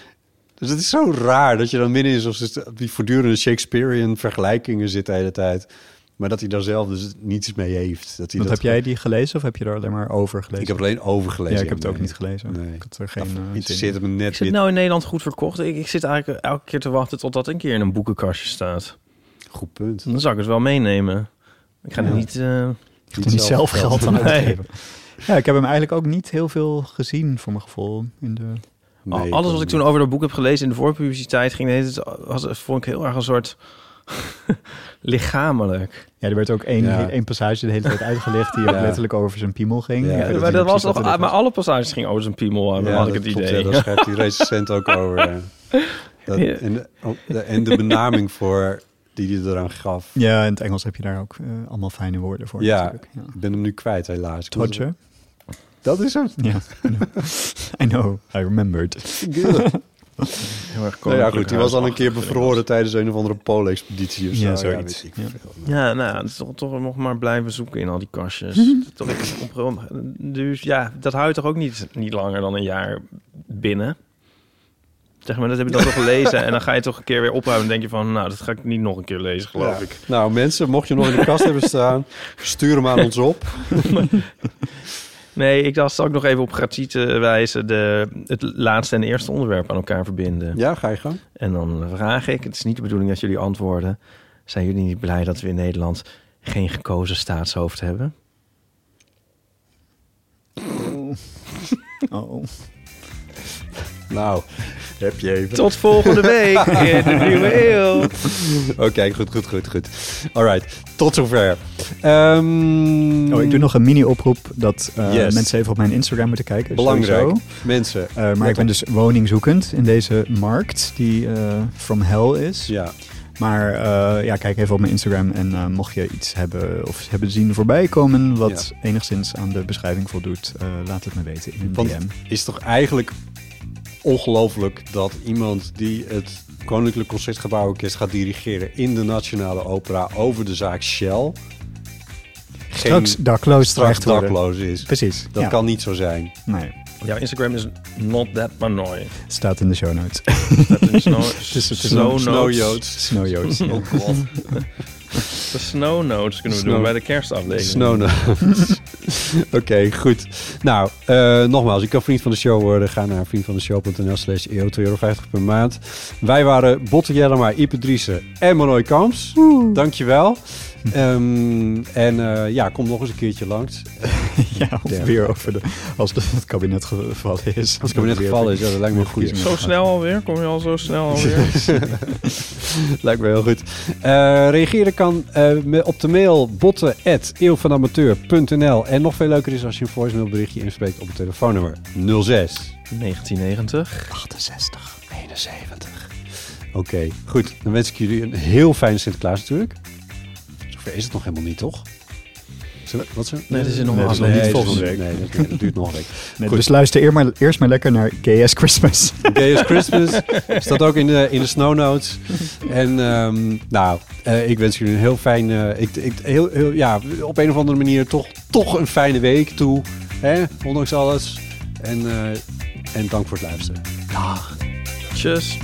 Dus het is zo raar dat je dan midden in zo'n die voortdurende Shakespearean vergelijkingen zit de hele tijd. Maar dat hij daar zelf dus niets mee heeft. Dat hij Want dat heb jij die gelezen of heb je er alleen maar over gelezen? Ik heb er alleen over gelezen. Ja, ik heb het ook Nee. niet gelezen. Nee. Ik had er geen Dat eh, interesseert het me net Is het nou in Nederland goed verkocht? Ik, ik zit eigenlijk elke keer te wachten totdat een keer in een boekenkastje staat. Goed punt. Dan zou ik het wel meenemen. Ik ga er Ja. niet... eh, Ik er niet zelf geld aan Nee. uitgeven. Ja, ik heb hem eigenlijk ook niet heel veel gezien, voor mijn gevoel. In de... Nee, Alles wat ik toen over dat boek heb gelezen in de voorpubliciteit ging, was, vond ik heel erg een soort lichamelijk. Ja, er werd ook één, Ja. één passage de hele tijd uitgelegd die Ja. letterlijk over zijn piemel ging. Ja, maar dat was toch, er maar was. alle passages gingen over zijn piemel, had ik het klopt, idee. ja, daar schrijft die recensent ook over. Dat, en, de, de- en de benaming voor die hij eraan gaf. Ja, in het Engels heb je daar ook eh, allemaal fijne woorden voor Ja, natuurlijk. Ja. ik ben hem nu kwijt helaas. Todje? Dat is hem. Ja, I know. I know, I remembered. Heel erg Nou ja, goed, die was al een keer bevroren tijdens een of andere poolexpeditie of zo. Ja, zoiets. Ja. nou, het is toch, toch nog maar blijven zoeken in al die kastjes. op, dus ja, dat houdt toch ook niet, niet langer dan een jaar binnen. Zeg maar, dat heb je dan toch gelezen en dan ga je toch een keer weer opruimen en denk je van, nou, dat ga ik niet nog een keer lezen, geloof Ja. ik. Nou, mensen, mocht je nog in de kast hebben staan, stuur hem aan ons op. Nee, ik dacht ook nog even op gratiete wijze de, het laatste en eerste onderwerp aan elkaar verbinden. Ja, ga je gang. En dan vraag ik, het is niet de bedoeling dat jullie antwoorden. Zijn jullie niet blij dat we in Nederland geen gekozen staatshoofd hebben? Oh. Nou, heb je even. Tot volgende week in de nieuwe eeuw. Oké, goed, goed, goed, goed. Alright, tot zover. Ehm, Oh, ik doe nog een mini-oproep dat eh, Yes. mensen even op mijn Instagram moeten kijken. Belangrijk. sowieso. Mensen. Eh, maar ik ben op. dus woningzoekend in deze markt die eh from hell is. Ja. Maar eh, ja, kijk even op mijn Instagram en eh, mocht je iets hebben of hebben zien voorbij komen wat enigszins aan de beschrijving voldoet, eh, laat het me weten in een Want DM. is toch eigenlijk ongelooflijk dat iemand die het Koninklijk Concertgebouworkest gaat dirigeren in de Nationale Opera over de zaak Shell. Straks dakloos straks dakloos is. Precies, Dat ja. kan niet zo zijn. Nee, Jouw Instagram is not that manoy. staat in de show notes. Dat is snow, Het is- het is snow notes. Snowjoods. Oh god. De snow notes kunnen we Snow- doen bij de kerstaflevering. Snow notes. Oké, goed. Nou, eh, nogmaals, je kan vriend van de show worden. Ga naar vriendvandeshow.nl slash eeuw, 2,50 euro per maand. Wij waren Botte Jellema, Ipe Driessen en Manoy Kamps. Dankjewel. Ehm en eh, ja, kom nog eens een keertje langs. ja, of weer over de, als de, het kabinet gevallen is. Als het kabinet gevallen is, ja, dat lijkt me een goeie. Zo snel alweer? Kom je al zo snel alweer? Lijkt me heel goed. Eh, reageren kan eh, me- op de mail botten.eeuwvanamateur.nl En nog veel leuker is als je een voicemailberichtje inspreekt op het telefoonnummer 06 1990. 68 71. Oké, goed. Dan wens ik jullie een heel fijne Sinterklaas natuurlijk. Zover is het nog helemaal niet, toch? Wat zo? Nee, dat is nog nee, een dat is nog aflevering. niet volgende week. Nee, dat, dat duurt nog een week. Nee, Goed. dus luister eer maar, eerst maar lekker naar GS Christmas. Gay as Christmas. Staat ook in de, in de snow notes. En ehm, nou, eh, ik wens jullie een heel fijn... eh, ik, ik, heel, heel, ja, op een of andere manier toch, toch een fijne week toe. Hè? Ondanks alles. En, eh, en dank voor het luisteren. Dag. Tjus.